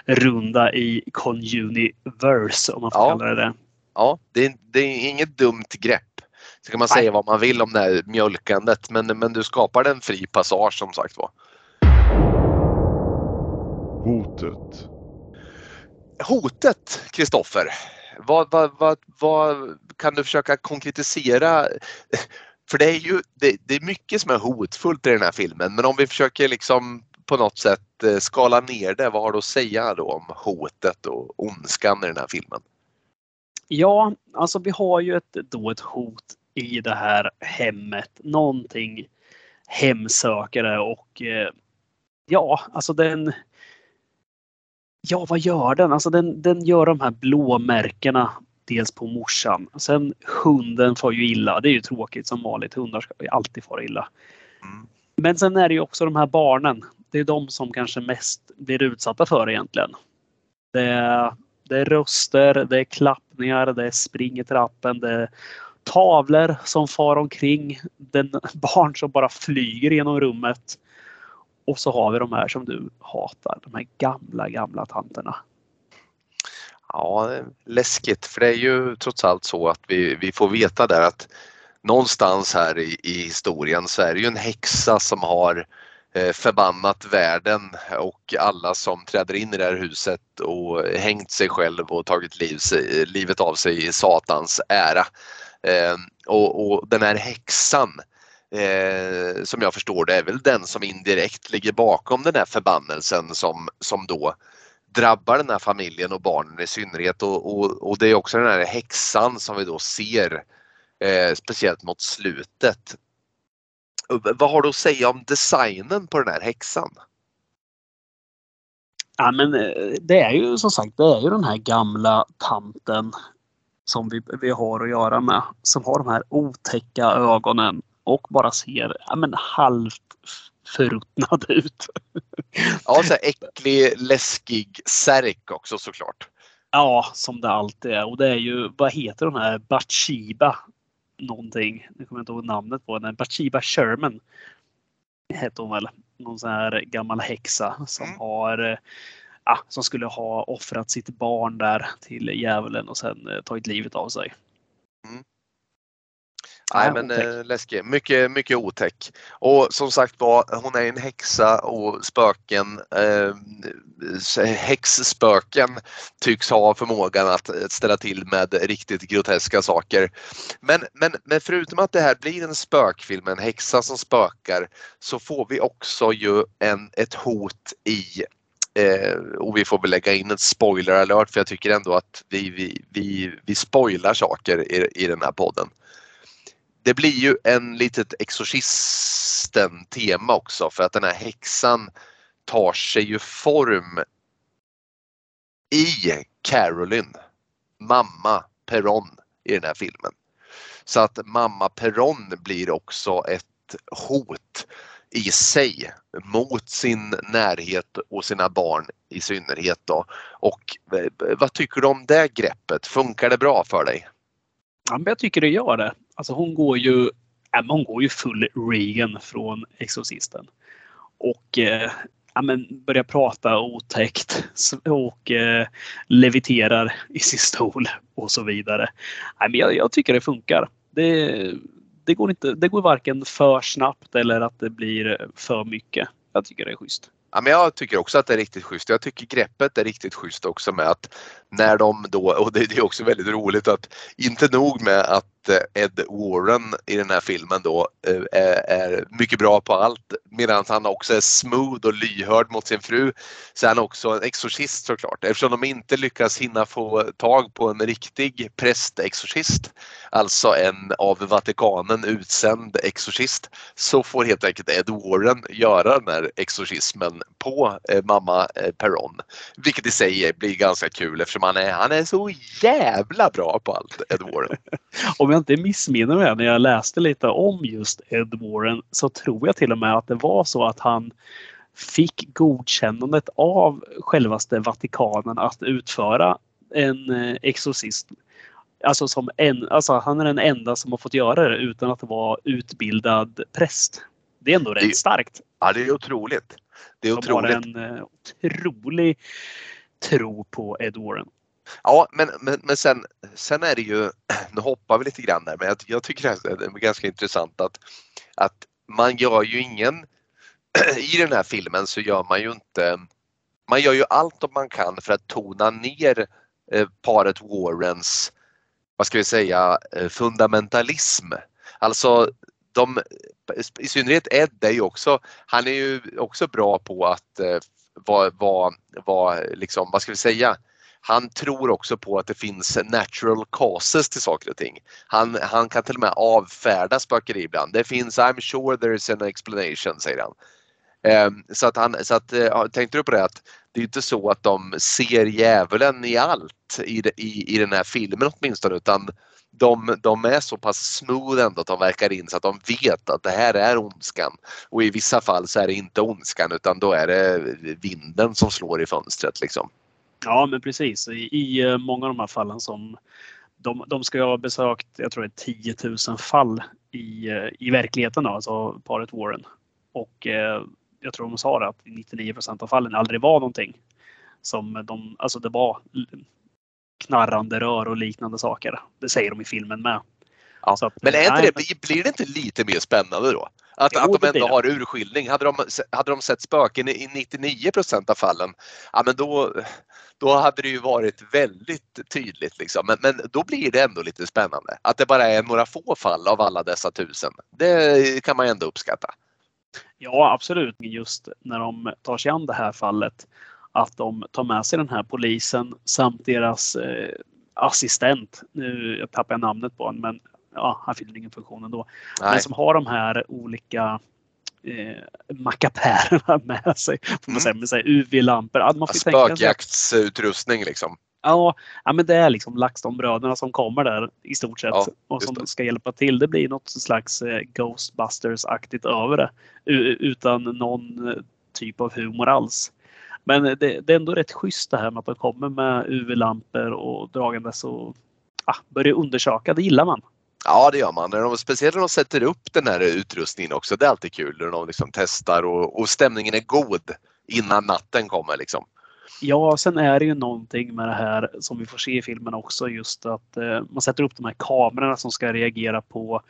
runda i Conuniverse om man får ja. kalla det det. Ja, det är, det är inget dumt grepp. Så kan man Nej. säga vad man vill om det här mjölkandet men, men du skapar en fri passage som sagt var. Hotet hotet, Kristoffer. Vad, vad, vad, vad, kan du försöka konkretisera? För det är ju det, det, är mycket som är hotfullt i den här filmen men om vi försöker liksom på något sätt eh, skala ner det, vad har du att säga då om hotet och ondskan i den här filmen? Ja, alltså vi har ju ett, då ett hot i det här hemmet. Någonting hemsökare och eh, ja, alltså den Ja, vad gör den? Alltså den, den gör de här blåmärkena dels på morsan. Sen hunden får ju illa. Det är ju tråkigt som vanligt. Hundar ska alltid fara illa. Mm. Men sen är det ju också de här barnen. Det är de som kanske mest blir utsatta för egentligen. Det är, det är röster, det är klappningar, det är spring i trappen, det är tavlor som far omkring. Den barn som bara flyger genom rummet. Och så har vi de här som du hatar, de här gamla, gamla tanterna. Ja, läskigt för det är ju trots allt så att vi, vi får veta där att någonstans här i, i historien så är det ju en häxa som har eh, förbannat världen och alla som träder in i det här huset och hängt sig själv och tagit liv, livet av sig i Satans ära. Eh, och, och den här häxan eh, som jag förstår det är väl den som indirekt ligger bakom den här förbannelsen som, som då drabbar den här familjen och barnen i synnerhet och, och, och det är också den här häxan som vi då ser eh, speciellt mot slutet. Vad har du att säga om designen på den här häxan? Ja men eh, det är ju som sagt det är ju den här gamla tanten som vi, vi har att göra med. Som har de här otäcka ögonen och bara ser ja, men halvt förruttnad ut. ja, så äcklig, läskig särk också såklart. Ja, som det alltid är. Och det är ju, vad heter de här, Bathsheba någonting. Nu kommer jag inte ihåg namnet på henne. Bathsheba Sherman hette hon väl. Någon sån här gammal häxa som mm. har ja, som skulle ha offrat sitt barn där till djävulen och sen eh, tagit livet av sig. Mm. Nej men eh, läskig. Mycket, mycket otäck. Och som sagt var, hon är en häxa och spöken, eh, häxspöken tycks ha förmågan att ställa till med riktigt groteska saker. Men, men, men förutom att det här blir en spökfilm, en häxa som spökar, så får vi också ju en, ett hot i Eh, och vi får väl lägga in en spoiler alert för jag tycker ändå att vi, vi, vi, vi spoilar saker i, i den här podden det blir ju en litet Exorcisten-tema också för att den här häxan tar sig ju form i Carolyn, mamma Perron i den här filmen. Så att mamma Perron blir också ett hot i sig mot sin närhet och sina barn i synnerhet. Då. Och eh, vad tycker du om det greppet? Funkar det bra för dig? Ja, jag tycker det gör det. Alltså hon går ju, Emma hon går ju full Reagan från Exorcisten. Och eh, ja, men börjar prata otäckt och eh, leviterar i sin stol och så vidare. Ja, men jag, jag tycker det funkar. Det, det, går inte, det går varken för snabbt eller att det blir för mycket. jag tycker det är schysst. Ja, men jag tycker också att det är riktigt schysst. Jag tycker greppet är riktigt schysst också med att när de då, och det är också väldigt roligt att inte nog med att Eh, Ed Warren i den här filmen då eh, är mycket bra på allt medan han också är smooth och lyhörd mot sin fru så är han också en exorcist såklart eftersom de inte lyckas hinna få tag på en riktig prästexorcist alltså en av Vatikanen utsänd exorcist så får helt enkelt Ed Warren göra den här exorcismen på eh, mamma Perron. Vilket i sig blir ganska kul eftersom han är, han är så jävla bra på allt Ed Warren. Om jag inte missminner mig när jag läste lite om just Ed Warren så tror jag till och med att det var så att han fick godkännandet av självaste Vatikanen att utföra en eh, exorcism. Alltså, som en, alltså han är den enda som har fått göra det utan att vara utbildad präst. Det är ändå rätt starkt. Ja, det är otroligt. Det är otroligt. De har en uh, otrolig tro på Ed Warren. Ja, men, men, men sen, sen är det ju, nu hoppar vi lite grann där, men jag, jag tycker det är ganska intressant att, att man gör ju ingen, i den här filmen så gör man ju inte, man gör ju allt man kan för att tona ner eh, paret Warrens, vad ska vi säga, eh, fundamentalism. Alltså de, i synnerhet Ed är ju också, han är ju också bra på att eh, vara, vara, vara liksom, vad ska vi säga, han tror också på att det finns natural causes till saker och ting. Han, han kan till och med avfärda spökeri ibland. Det finns I'm sure there is an explanation säger han. Ehm, så att han, så att, eh, tänkte du på det att det är inte så att de ser djävulen i allt i, i, i den här filmen åtminstone utan de, de är så pass smooth ändå att de verkar in så att de vet att det här är ondskan. Och i vissa fall så är det inte ondskan utan då är det vinden som slår i fönstret liksom. Ja men precis. I, i eh, många av de här fallen som de, de ska ha besökt, jag tror det är 10 000 fall i, eh, i verkligheten, då, alltså paret Warren. Och eh, jag tror de sa det att 99% av fallen aldrig var någonting. Som de, alltså det var knarrande rör och liknande saker. Det säger de i filmen med. Ja. Att, men är nej, det, men... blir det inte lite mer spännande då? Att, jo, att de ändå har urskiljning. Hade de, hade de sett spöken i 99 av fallen, ja men då, då hade det ju varit väldigt tydligt. Liksom. Men, men då blir det ändå lite spännande. Att det bara är några få fall av alla dessa tusen. Det kan man ändå uppskatta. Ja absolut. Just när de tar sig an det här fallet att de tar med sig den här polisen samt deras eh, assistent. Nu tappar jag namnet på honom men ja, han fyller ingen funktion ändå. Nej. Men som har de här olika eh, mackapärerna med sig. Får man mm. säga, UV-lampor. Ja, Spökjaktsutrustning liksom. Ja, ja, men det är liksom LaxTon-bröderna som kommer där i stort sett ja, och som det. ska hjälpa till. Det blir något slags eh, Ghostbusters-aktigt över det utan någon eh, typ av humor alls. Men det, det, är ändå rätt schysst det här med att de kommer med UV-lampor och dragandes och ah, börjar undersöka. Det gillar man. Ja det gör man. När de, speciellt när de sätter upp den här utrustningen också. Det är alltid kul när de liksom testar och, och stämningen är god innan natten kommer. Liksom. Ja, sen är det ju någonting med det här som vi får se i filmen också just att eh, man sätter upp de här kamerorna som ska reagera på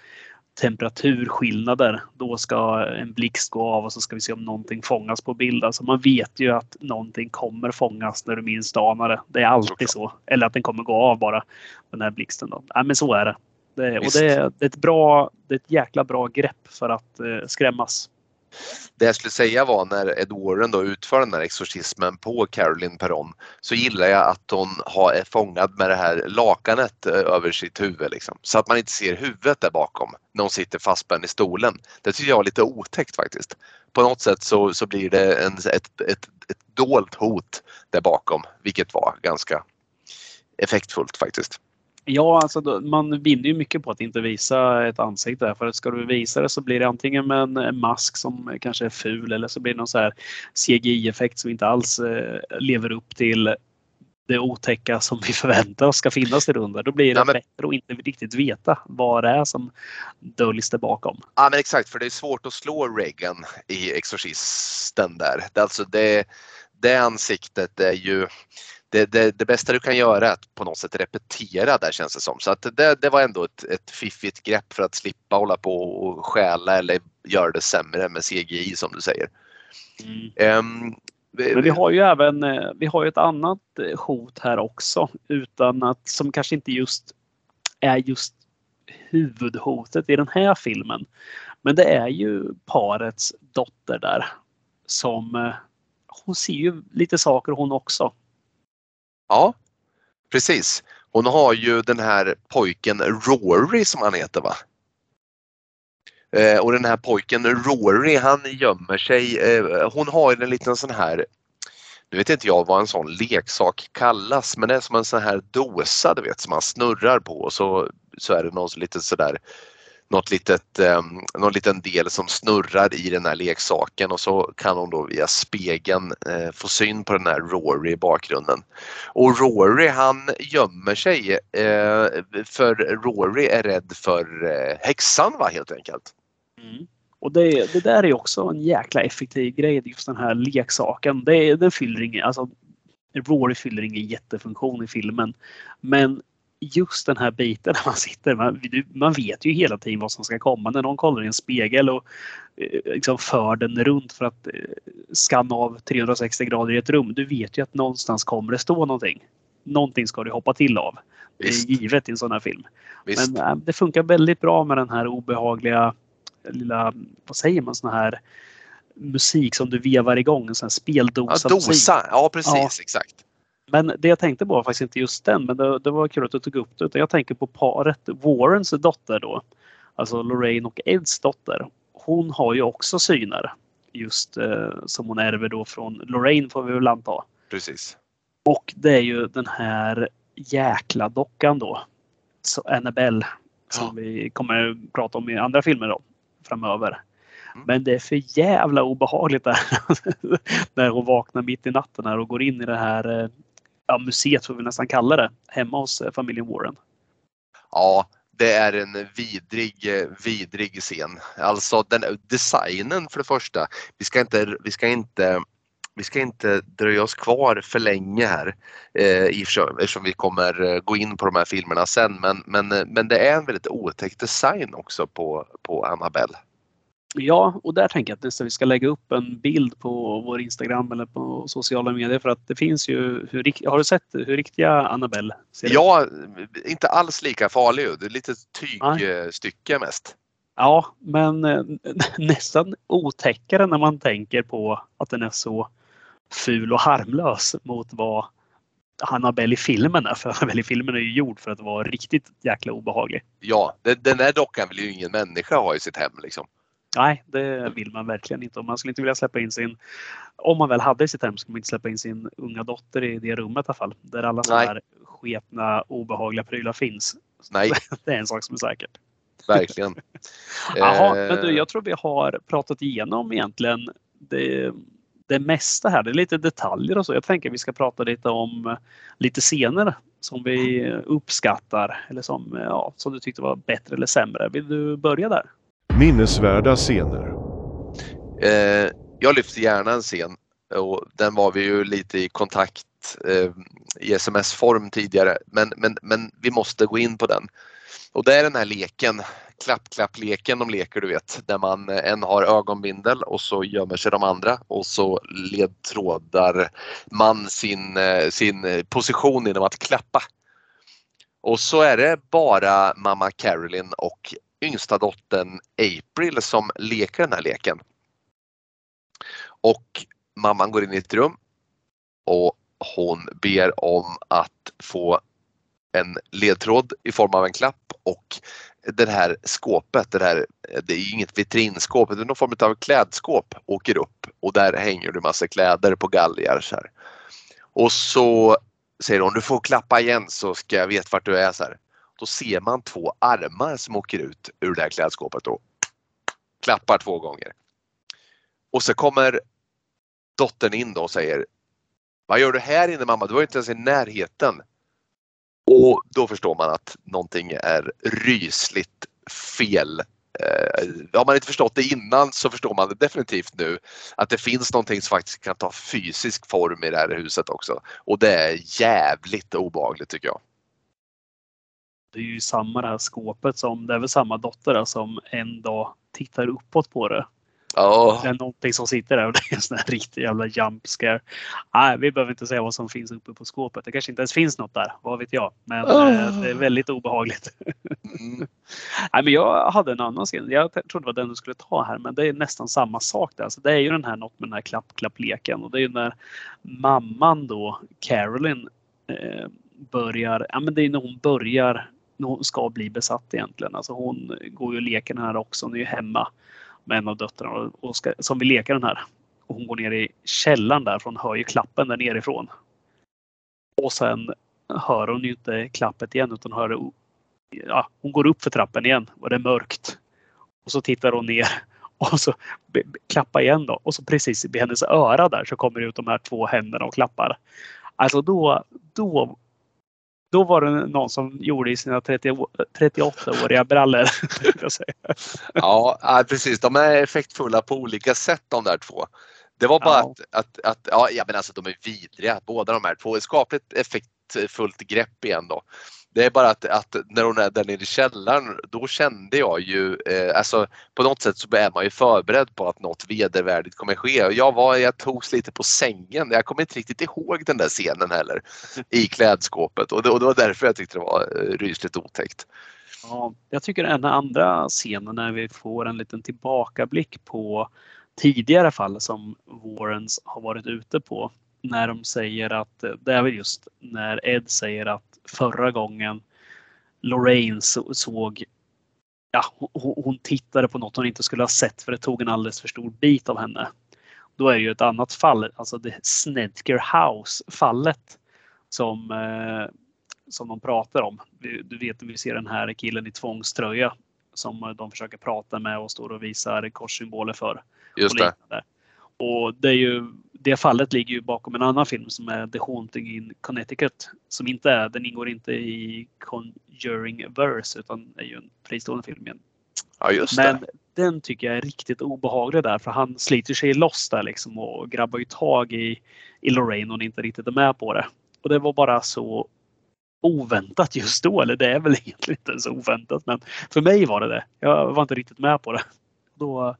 temperaturskillnader. Då ska en blixt gå av och så ska vi se om någonting fångas på bild. Alltså man vet ju att någonting kommer fångas när du minst anar det. Det är alltid så. Eller att den kommer gå av bara, den här blixten. Då. Nej, men så är det. Det och det är, det är, ett bra, det är ett jäkla bra grepp för att eh, skrämmas. Det jag skulle säga var när Ed Warren då utför den här exorcismen på Caroline Perron så gillar jag att hon har, är fångad med det här lakanet eh, över sitt huvud liksom, så att man inte ser huvudet där bakom när hon sitter fastspänd i stolen. Det tycker jag var lite otäckt faktiskt. På något sätt så, så blir det en, ett, ett, ett dolt hot där bakom vilket var ganska effektfullt faktiskt. Ja, alltså man vinner ju mycket på att inte visa ett ansikte. För att ska du visa det så blir det antingen med en mask som kanske är ful eller så blir det någon så här CGI-effekt som inte alls eh, lever upp till det otäcka som vi förväntar oss ska finnas där under. Då blir det ja, men... bättre att inte riktigt veta vad det är som döljs där bakom. Ja men exakt, för det är svårt att slå Reagan i Exorcisten där. Alltså det, det ansiktet är ju det, det, det, bästa du kan göra är att på något sätt repetera där känns det som. Så att det, det var ändå ett, ett fiffigt grepp för att slippa hålla på och stjäla eller göra det sämre med CGI som du säger. Mm. Ehm, Men vi har ju även eh, vi har ett annat eh, hot här också utan att som kanske inte just är just huvudhotet i den här filmen. Men det är ju parets dotter där som eh, hon ser ju lite saker hon också. Ja, precis. Hon har ju den här pojken Rory som han heter va? Eh, och den här pojken Rory han gömmer sig. Eh, hon har ju en liten sån här, nu vet inte jag vad en sån leksak kallas, men det är som en sån här dosa du vet som man snurrar på och så, så är det något litet sådär något litet, eh, någon liten del som snurrar i den här leksaken och så kan hon då via spegeln eh, få syn på den här Rory i bakgrunden. Och Rory han gömmer sig eh, för Rory är rädd för eh, häxan va helt enkelt. Mm. Och det, det där är också en jäkla effektiv grej, just den här leksaken. Det, den fyller ingen, alltså, Rory fyller ingen jättefunktion i filmen. Men just den här biten när man sitter, man, man vet ju hela tiden vad som ska komma. När någon kollar i en spegel och eh, liksom för den runt för att eh, skanna av 360 grader i ett rum. Du vet ju att någonstans kommer det stå någonting. Någonting ska du hoppa till av. Det är givet i en sån här film. visst. Men äh, det funkar väldigt bra med den här obehagliga lilla, vad säger man, sån här musik som du vevar igång. En sån här Ja, speldosa. musik. dosa, ja precis Ja. exakt. Men det jag tänkte på var faktiskt inte just den, men det, det var kul att du tog upp det. Utan jag tänker på paret Warrens dotter då. Alltså Lorraine och Eds dotter. Hon har ju också syner. Just eh, som hon ärver då från Lorraine får vi väl anta. precis. Och det är ju den här jäkla dockan då. Så Annabelle. Som Ja. vi kommer att prata om i andra filmer då, framöver. Mm. Men det är för jävla obehagligt där. när hon vaknar mitt i natten här och går in i det här eh, ja, museet får vi nästan kalla det. Hemma hos eh, familjen Warren. Ja, det är en vidrig, eh, vidrig scen. Alltså den designen för det första. Vi ska inte, vi ska inte, vi ska inte dröja oss kvar för länge här eh, eftersom vi kommer eh, gå in på de här filmerna sen. Men, men, men det är en väldigt otäck design också på, på Annabelle. Ja, och där tänker jag att vi ska lägga upp en bild på vår Instagram eller på sociala medier för att det finns ju, hur, har du sett hur riktiga Annabelle ser ut? Ja, inte alls lika farlig. Det är lite tygstycke mest. Ja, men eh, nästan otäckare när man tänker på att den är så ful och harmlös mot vad Annabelle i filmen är. För Annabelle i filmen är ju gjord för att vara riktigt jäkla obehaglig. Ja, den, den här dockan vill ju ingen människa ha i sitt hem liksom. Nej, det vill man verkligen inte. Och man skulle inte vilja släppa in sin... Om man väl hade sitt hem skulle man inte släppa in sin unga dotter i det rummet i alla fall. Där alla sådana här sketna, obehagliga prylar finns. Nej, Det är en sak som är säker. verkligen. Jaha, Eh, men du, jag tror vi har pratat igenom egentligen det, det mesta här. Det är lite detaljer och så. Jag tänker att vi ska prata lite om lite scener som vi uppskattar eller som, ja, som du tyckte var bättre eller sämre. Vill du börja där? Minnesvärda scener. Eh, jag lyfter gärna en scen och den var vi ju lite i kontakt eh, i sms-form tidigare men, men, men vi måste gå in på den. Och det är den här leken, klapp-klapp-leken de leker du vet, där man eh, en har ögonbindel och så gömmer sig de andra och så ledtrådar man sin, eh, sin position genom att klappa. Och så är det bara mamma Carolyn och yngsta dottern April som leker den här leken. Och mamman går in i ett rum och hon ber om att få en ledtråd i form av en klapp och det här skåpet, det, här, det är inget vitrinskåp, det är någon form av klädskåp åker upp och där hänger det massa kläder på galgar. Så här. Och så säger hon, du får klappa igen så ska jag veta vart du är. Så här. Då ser man två armar som åker ut ur det här klädskåpet och klappar två gånger. Och så kommer dottern in då och säger Vad gör du här inne mamma? Du var ju inte ens i närheten. Och då förstår man att någonting är rysligt fel. Eh, har man inte förstått det innan så förstår man det definitivt nu. Att det finns någonting som faktiskt kan ta fysisk form i det här huset också. Och det är jävligt obehagligt tycker jag. Det är ju samma det här skåpet som, det är väl samma dotter där som en dag tittar uppåt på det. Ja, Det är någonting som sitter där och det är en sån här riktig jävla jump scare. Nej, vi behöver inte säga vad som finns uppe på skåpet. Det kanske inte ens finns något där. Vad vet jag. Men eh, det är väldigt obehagligt. mm. Nej, men jag hade en annan scen. Jag trodde det var den du skulle ta här, men det är nästan samma sak där. Alltså, det är ju den här något med den här klapp-klapp-leken och det är ju när mamman då, Carolyn, eh, börjar, ja men det är när hon börjar, hon ska bli besatt egentligen. Alltså hon går ju och leker den här också. Hon är ju hemma med en av döttrarna och, ska, som vill leka den här. Och hon går ner i källaren där för hon hör ju klappen där nerifrån. Och sen hör hon ju inte klappet igen utan hör ja, hon går upp för trappen igen och det är mörkt. Och så tittar hon ner och så klappar klappa igen då. Och så precis vid hennes öra där så kommer det ut de här två händerna och klappar. Alltså då, då, då var det någon som gjorde i sina 30, 38-åriga brallor. ja, precis. De är effektfulla på olika sätt de där två. Det var bara Ja. att, att, att ja, ja, men alltså de är vidriga båda de här två. Skapligt effektfullt grepp igen då. Det är bara att, att när hon är där nere i källaren, då kände jag ju, eh, alltså på något sätt så är man ju förberedd på att något vedervärdigt kommer ske. Och Jag, var, jag togs lite på sängen. Jag kommer inte riktigt ihåg den där scenen heller i klädskåpet och det, och det var därför jag tyckte det var eh, rysligt otäckt. Ja, jag tycker den andra scenen när vi får en liten tillbakablick på tidigare fall som Warrens har varit ute på. När de säger att, eh, det är väl just när Ed säger att förra gången Lorraine så- såg, ja hon, hon tittade på något hon inte skulle ha sett för det tog en alldeles för stor bit av henne. Då är ju ett annat fall, alltså det Snedker House fallet som eh, som de pratar om. Du vet, vi ser den här killen i tvångströja som de försöker prata med och står och visar korssymboler för. Just och det. Och det, är ju, det fallet ligger ju bakom en annan film som är The Haunting in Connecticut. Som inte är, den ingår inte i Conjuring Verse utan är ju en fristående film igen. Ja, just Men det. den tycker jag är riktigt obehaglig där för han sliter sig loss där liksom och grabbar ju tag i, i Lorraine och hon inte riktigt är med på det. Och det var bara så oväntat just då. Eller det är väl egentligen inte så oväntat men för mig var det det. Jag var inte riktigt med på det. Då,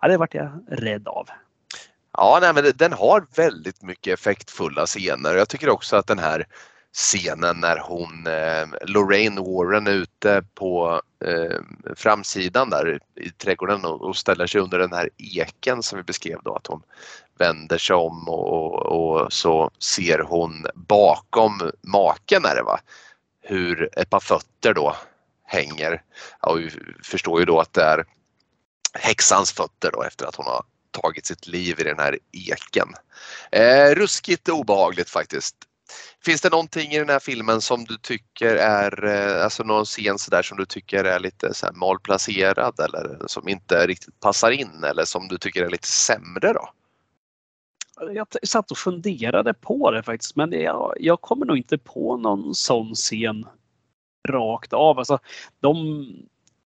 ja, det vart jag rädd av. Ja, nej, men den har väldigt mycket effektfulla scener. Jag tycker också att den här scenen när hon, eh, Lorraine Warren är ute på eh, framsidan där i trädgården och, och ställer sig under den här eken som vi beskrev då att hon vänder sig om och, och, och så ser hon bakom maken är det va? Hur ett par fötter då hänger. Ja, och vi förstår ju då att det är häxans fötter då efter att hon har tagit sitt liv i den här eken. Eh, ruskigt obehagligt faktiskt. Finns det någonting i den här filmen som du tycker är, eh, alltså någon scen sådär som du tycker är lite så här malplacerad eller som inte riktigt passar in eller som du tycker är lite sämre då? Jag satt och funderade på det faktiskt men jag, jag kommer nog inte på någon sån scen rakt av. Alltså, de,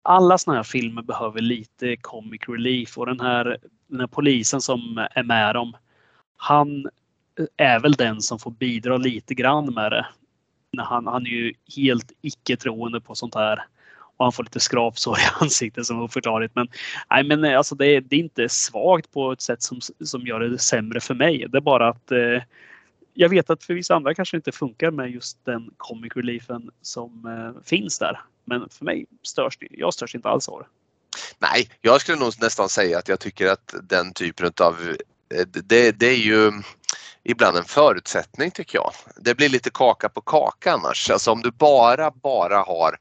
alla såna här filmer behöver lite comic relief och den här, den här polisen som är med dem. Han är väl den som får bidra lite grann med det. Han, han är ju helt icke troende på sånt här. Och han får lite skrapsår i ansiktet som är oförklarligt. Men, nej, men eh, alltså det, är, det är inte svagt på ett sätt som, som gör det sämre för mig. Det är bara att eh, jag vet att för vissa andra kanske inte funkar med just den comic reliefen som eh, finns där. Men för mig störs det. Jag störs inte alls av det. Nej, jag skulle nog nästan säga att jag tycker att den typen av eh, det, det är ju ibland en förutsättning tycker jag. Det blir lite kaka på kaka annars. Alltså om du bara, bara har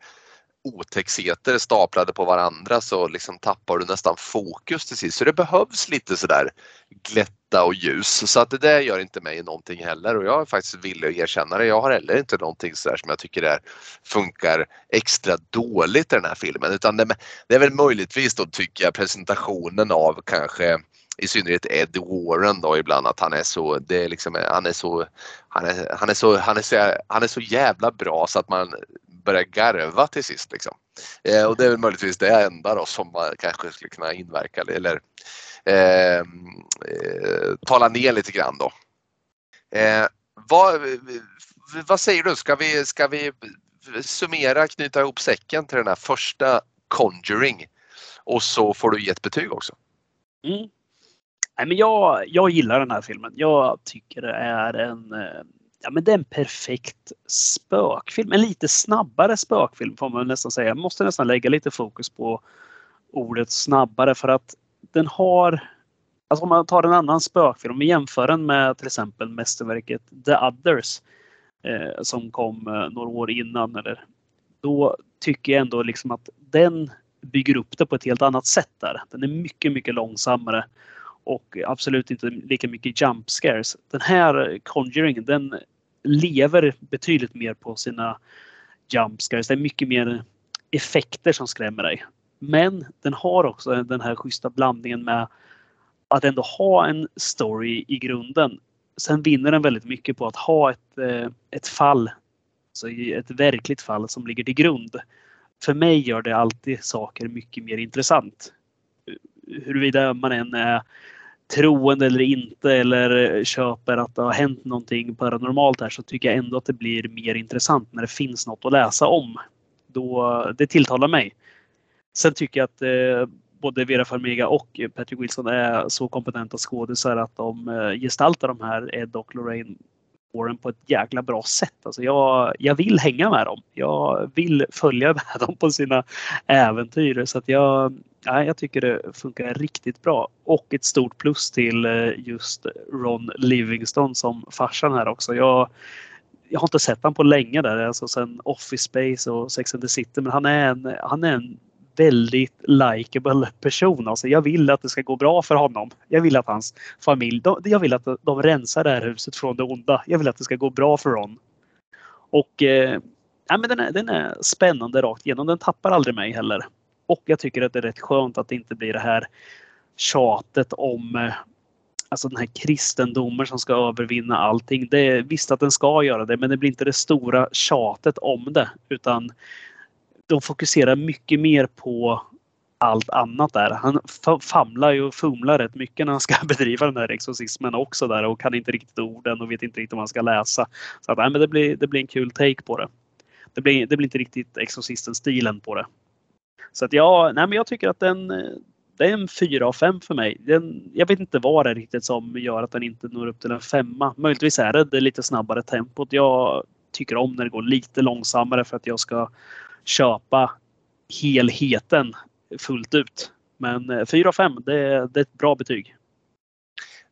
otäckheter staplade på varandra så liksom tappar du nästan fokus till sist. Så det behövs lite sådär glätta och ljus. Så att det där gör inte mig någonting heller och jag är faktiskt villig att erkänna det. Jag har heller inte någonting sådär som jag tycker är, funkar extra dåligt i den här filmen utan det, det är väl möjligtvis då tycker jag presentationen av kanske i synnerhet Ed Warren då ibland att han är så, det är liksom, han är så, han är, han är så, han är så, han är så jävla bra så att man börjar garva till sist. Liksom. Eh, och det är väl möjligtvis det enda då som man kanske skulle kunna inverka eller eh, eh, tala ner lite grann då. Eh, vad, vad säger du, ska vi, ska vi summera, knyta ihop säcken till den här första Conjuring och så får du ge ett betyg också. Mm. Nej, men jag, jag gillar den här filmen. Jag tycker det är en, eh, ja, men det är en perfekt spökfilm. En lite snabbare spökfilm får man nästan säga. Jag måste nästan lägga lite fokus på ordet snabbare för att den har Alltså om man tar en annan spökfilm, om vi jämför den med till exempel mästerverket The Others eh, som kom eh, några år innan. Eller, då tycker jag ändå liksom att den bygger upp det på ett helt annat sätt där. Den är mycket, mycket långsammare och absolut inte lika mycket jump scares. Den här Conjuring, den lever betydligt mer på sina jump scares. Det är mycket mer effekter som skrämmer dig. Men den har också den här schyssta blandningen med att ändå ha en story i grunden. Sen vinner den väldigt mycket på att ha ett, eh, ett fall, alltså ett verkligt fall som ligger till grund. För mig gör det alltid saker mycket mer intressant. Huruvida man än är troende eller inte eller eh, köper att det har hänt någonting paranormalt här så tycker jag ändå att det blir mer intressant när det finns något att läsa om. Då, eh, det tilltalar mig. Sen tycker jag att eh, både Vera Farmiga och Patrick Wilson är så kompetenta skådisar att de eh, gestaltar de här Ed och Lorraine Warren på ett jäkla bra sätt. Alltså jag, jag vill hänga med dem. Jag vill följa med dem på sina äventyr. Så att jag, ja, jag tycker det funkar riktigt bra. Och ett stort plus till eh, just Ron Livingston som farsan här också. Jag, jag har inte sett honom på länge där, alltså sen Office Space och Sex and the City. Men han är en, han är en väldigt likable person. Alltså jag vill att det ska gå bra för honom. Jag vill att hans familj, de, jag vill att de rensar det här huset från det onda. Jag vill att det ska gå bra för Ron. Och eh, ja, men den, är, den är spännande rakt igenom. Den tappar aldrig mig heller. Och jag tycker att det är rätt skönt att det inte blir det här tjatet om eh, alltså den här kristendomen som ska övervinna allting. Det är, visst att den ska göra det, men det blir inte det stora tjatet om det. Utan de fokuserar mycket mer på allt annat där. Han famlar ju och fumlar rätt mycket när han ska bedriva den här exorcismen också där och kan inte riktigt orden och vet inte riktigt vad han ska läsa. Så att, nej, men det, blir, det blir en kul take på det. Det blir, det blir inte riktigt Exorcisten-stilen på det. Så att ja, nej, men jag tycker att den, eh, det är en 4 av 5 för mig. Den, jag vet inte vad det är riktigt som gör att den inte når upp till en femma. Möjligtvis är det det lite snabbare tempot. Jag tycker om när det går lite långsammare för att jag ska köpa helheten fullt ut. Men eh, 4 av 5, det, det är ett bra betyg.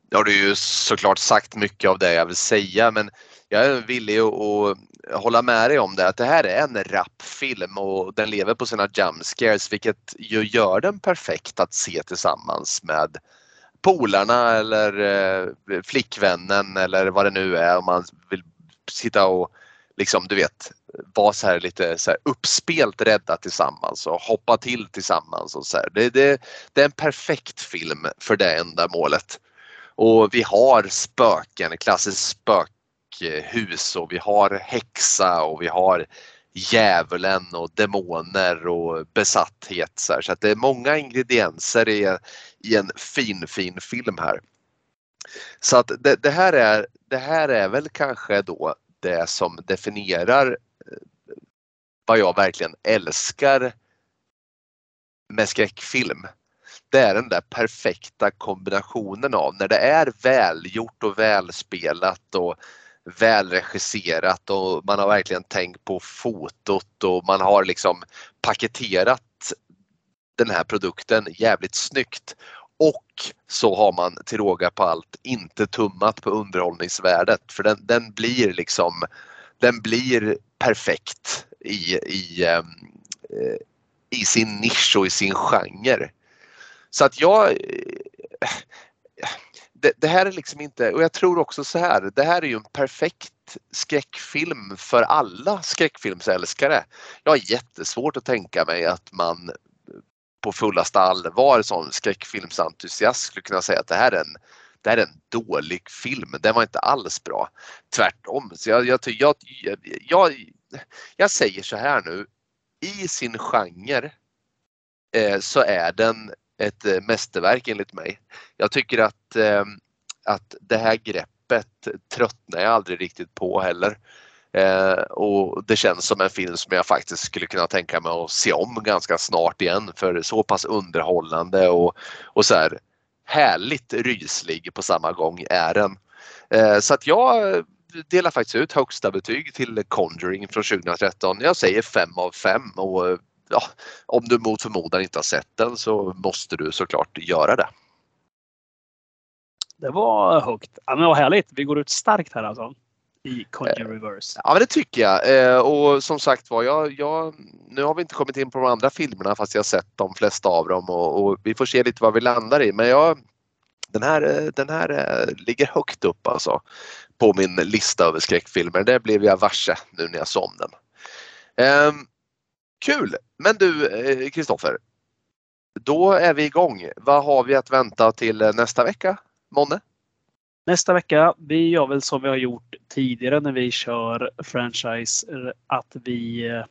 Ja, du ju såklart sagt mycket av det jag vill säga men jag är villig att hålla med dig om det att det här är en rapp film och den lever på sina jump scares vilket ju gör den perfekt att se tillsammans med polarna eller eh, flickvännen eller vad det nu är om man vill sitta och liksom du vet vara så här lite så här uppspelt rädda tillsammans och hoppa till tillsammans. Och så det, det, det, är en perfekt film för det ändamålet. Och vi har spöken, klassiskt Eh, spökhus och vi har häxa och vi har djävulen och demoner och besatthet. Så, här. så att det är många ingredienser i, i en fin, fin film här. Så att det, det, här är, det här är väl kanske då det som definierar eh, vad jag verkligen älskar med skräckfilm. Det är den där perfekta kombinationen av när det är välgjort och välspelat och välregisserat och man har verkligen tänkt på fotot och man har liksom paketerat den här produkten jävligt snyggt. Och så har man till råga på allt inte tummat på underhållningsvärdet för den, den blir liksom den blir perfekt i, i, ehm, eh, i sin nisch och i sin genre. Så att jag eh, det, det, här är liksom inte, och jag tror också så här, det här är ju en perfekt skräckfilm för alla skräckfilmsälskare. Jag har jättesvårt att tänka mig att man på fullaste allvar som skräckfilmsentusiast skulle kunna säga att det här är en det här är en dålig film. Den var inte alls bra. Tvärtom. Så jag, jag, jag, jag, jag säger så här nu. I sin genre eh, så är den ett eh, mästerverk enligt mig. Jag tycker att, eh, att det här greppet tröttnar jag aldrig riktigt på heller. Eh, och det känns som en film som jag faktiskt skulle kunna tänka mig att se om ganska snart igen för så pass underhållande och, och så här härligt ryslig på samma gång är den. Eh, så att jag delar faktiskt ut högsta betyg till Conjuring från 2013. Jag säger 5 av 5 och eh, ja, om du mot förmodan inte har sett den så måste du såklart göra det. Det var högt. Ja, men vad härligt. Vi går ut starkt här alltså. I Conjuring Reverse. Ja men det tycker jag. Eh, och som sagt var, jag, jag, nu har vi inte kommit in på de andra filmerna fast jag har sett de flesta av dem och, och vi får se lite vad vi landar i. Men jag, den här, eh, den här eh, ligger högt upp alltså på min lista över skräckfilmer. Det blev jag varse nu när jag såg den. Eh, kul! Men du eh, Kristoffer, då är vi igång. Vad har vi att vänta till eh, nästa vecka, Månne? Nästa vecka, vi gör väl som vi har gjort tidigare när vi kör franchise att vi, eh,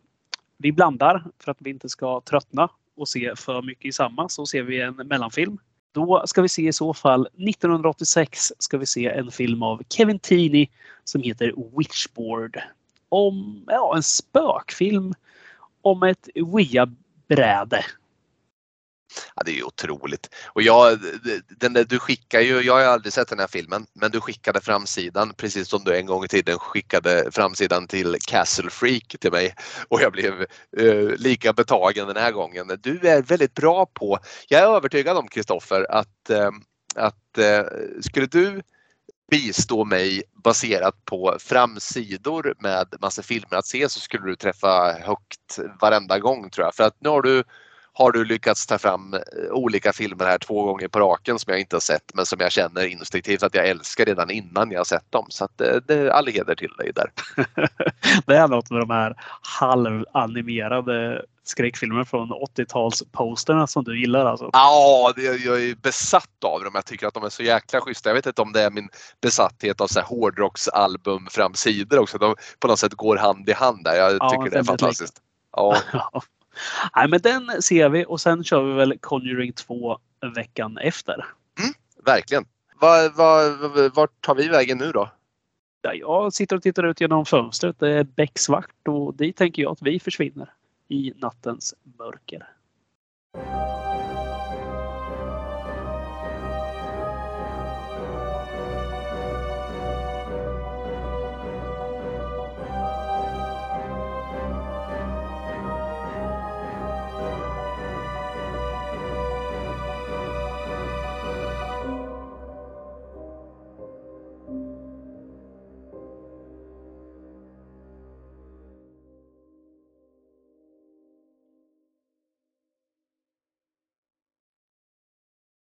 vi blandar för att vi inte ska tröttna och se för mycket i samma. Så ser vi en mellanfilm. Då ska vi se i så fall 1986 ska vi se en film av Kevin Tini som heter Witchboard. Om ja, en spökfilm om ett Ouija-bräde. Ja, det är ju otroligt. Och jag, den där, du skickar ju, jag har aldrig sett den här filmen, men du skickade framsidan precis som du en gång i tiden skickade framsidan till Castle Freak till mig. Och jag blev eh, lika betagen den här gången. Du är väldigt bra på, jag är övertygad om Kristoffer att, eh, att eh, skulle du bistå mig baserat på framsidor med massa filmer att se så skulle du träffa högt varenda gång tror jag. För att nu har du har du lyckats ta fram eh, olika filmer här två gånger på raken som jag inte har sett men som jag känner instinktivt att jag älskar redan innan jag har sett dem. Så att det, eh, det är all heder till dig där. det är något med de här halvanimerade skräckfilmer från 80-talsposterna som du gillar alltså? Ja, jag är besatt av dem. Jag tycker att de är så jäkla schyssta. Jag vet inte om det är min besatthet av så här hårdrocksalbum framsidor också. De på något sätt går hand i hand där. Jag tycker ja, det är fantastiskt. Ja. Nej, men den ser vi och sen kör vi väl Conjuring 2 veckan efter. Mm, verkligen. Var, var, vart tar vi vägen nu då? Ja, jag sitter och tittar ut genom fönstret. Det är becksvart och dit tänker jag att vi försvinner i nattens mörker.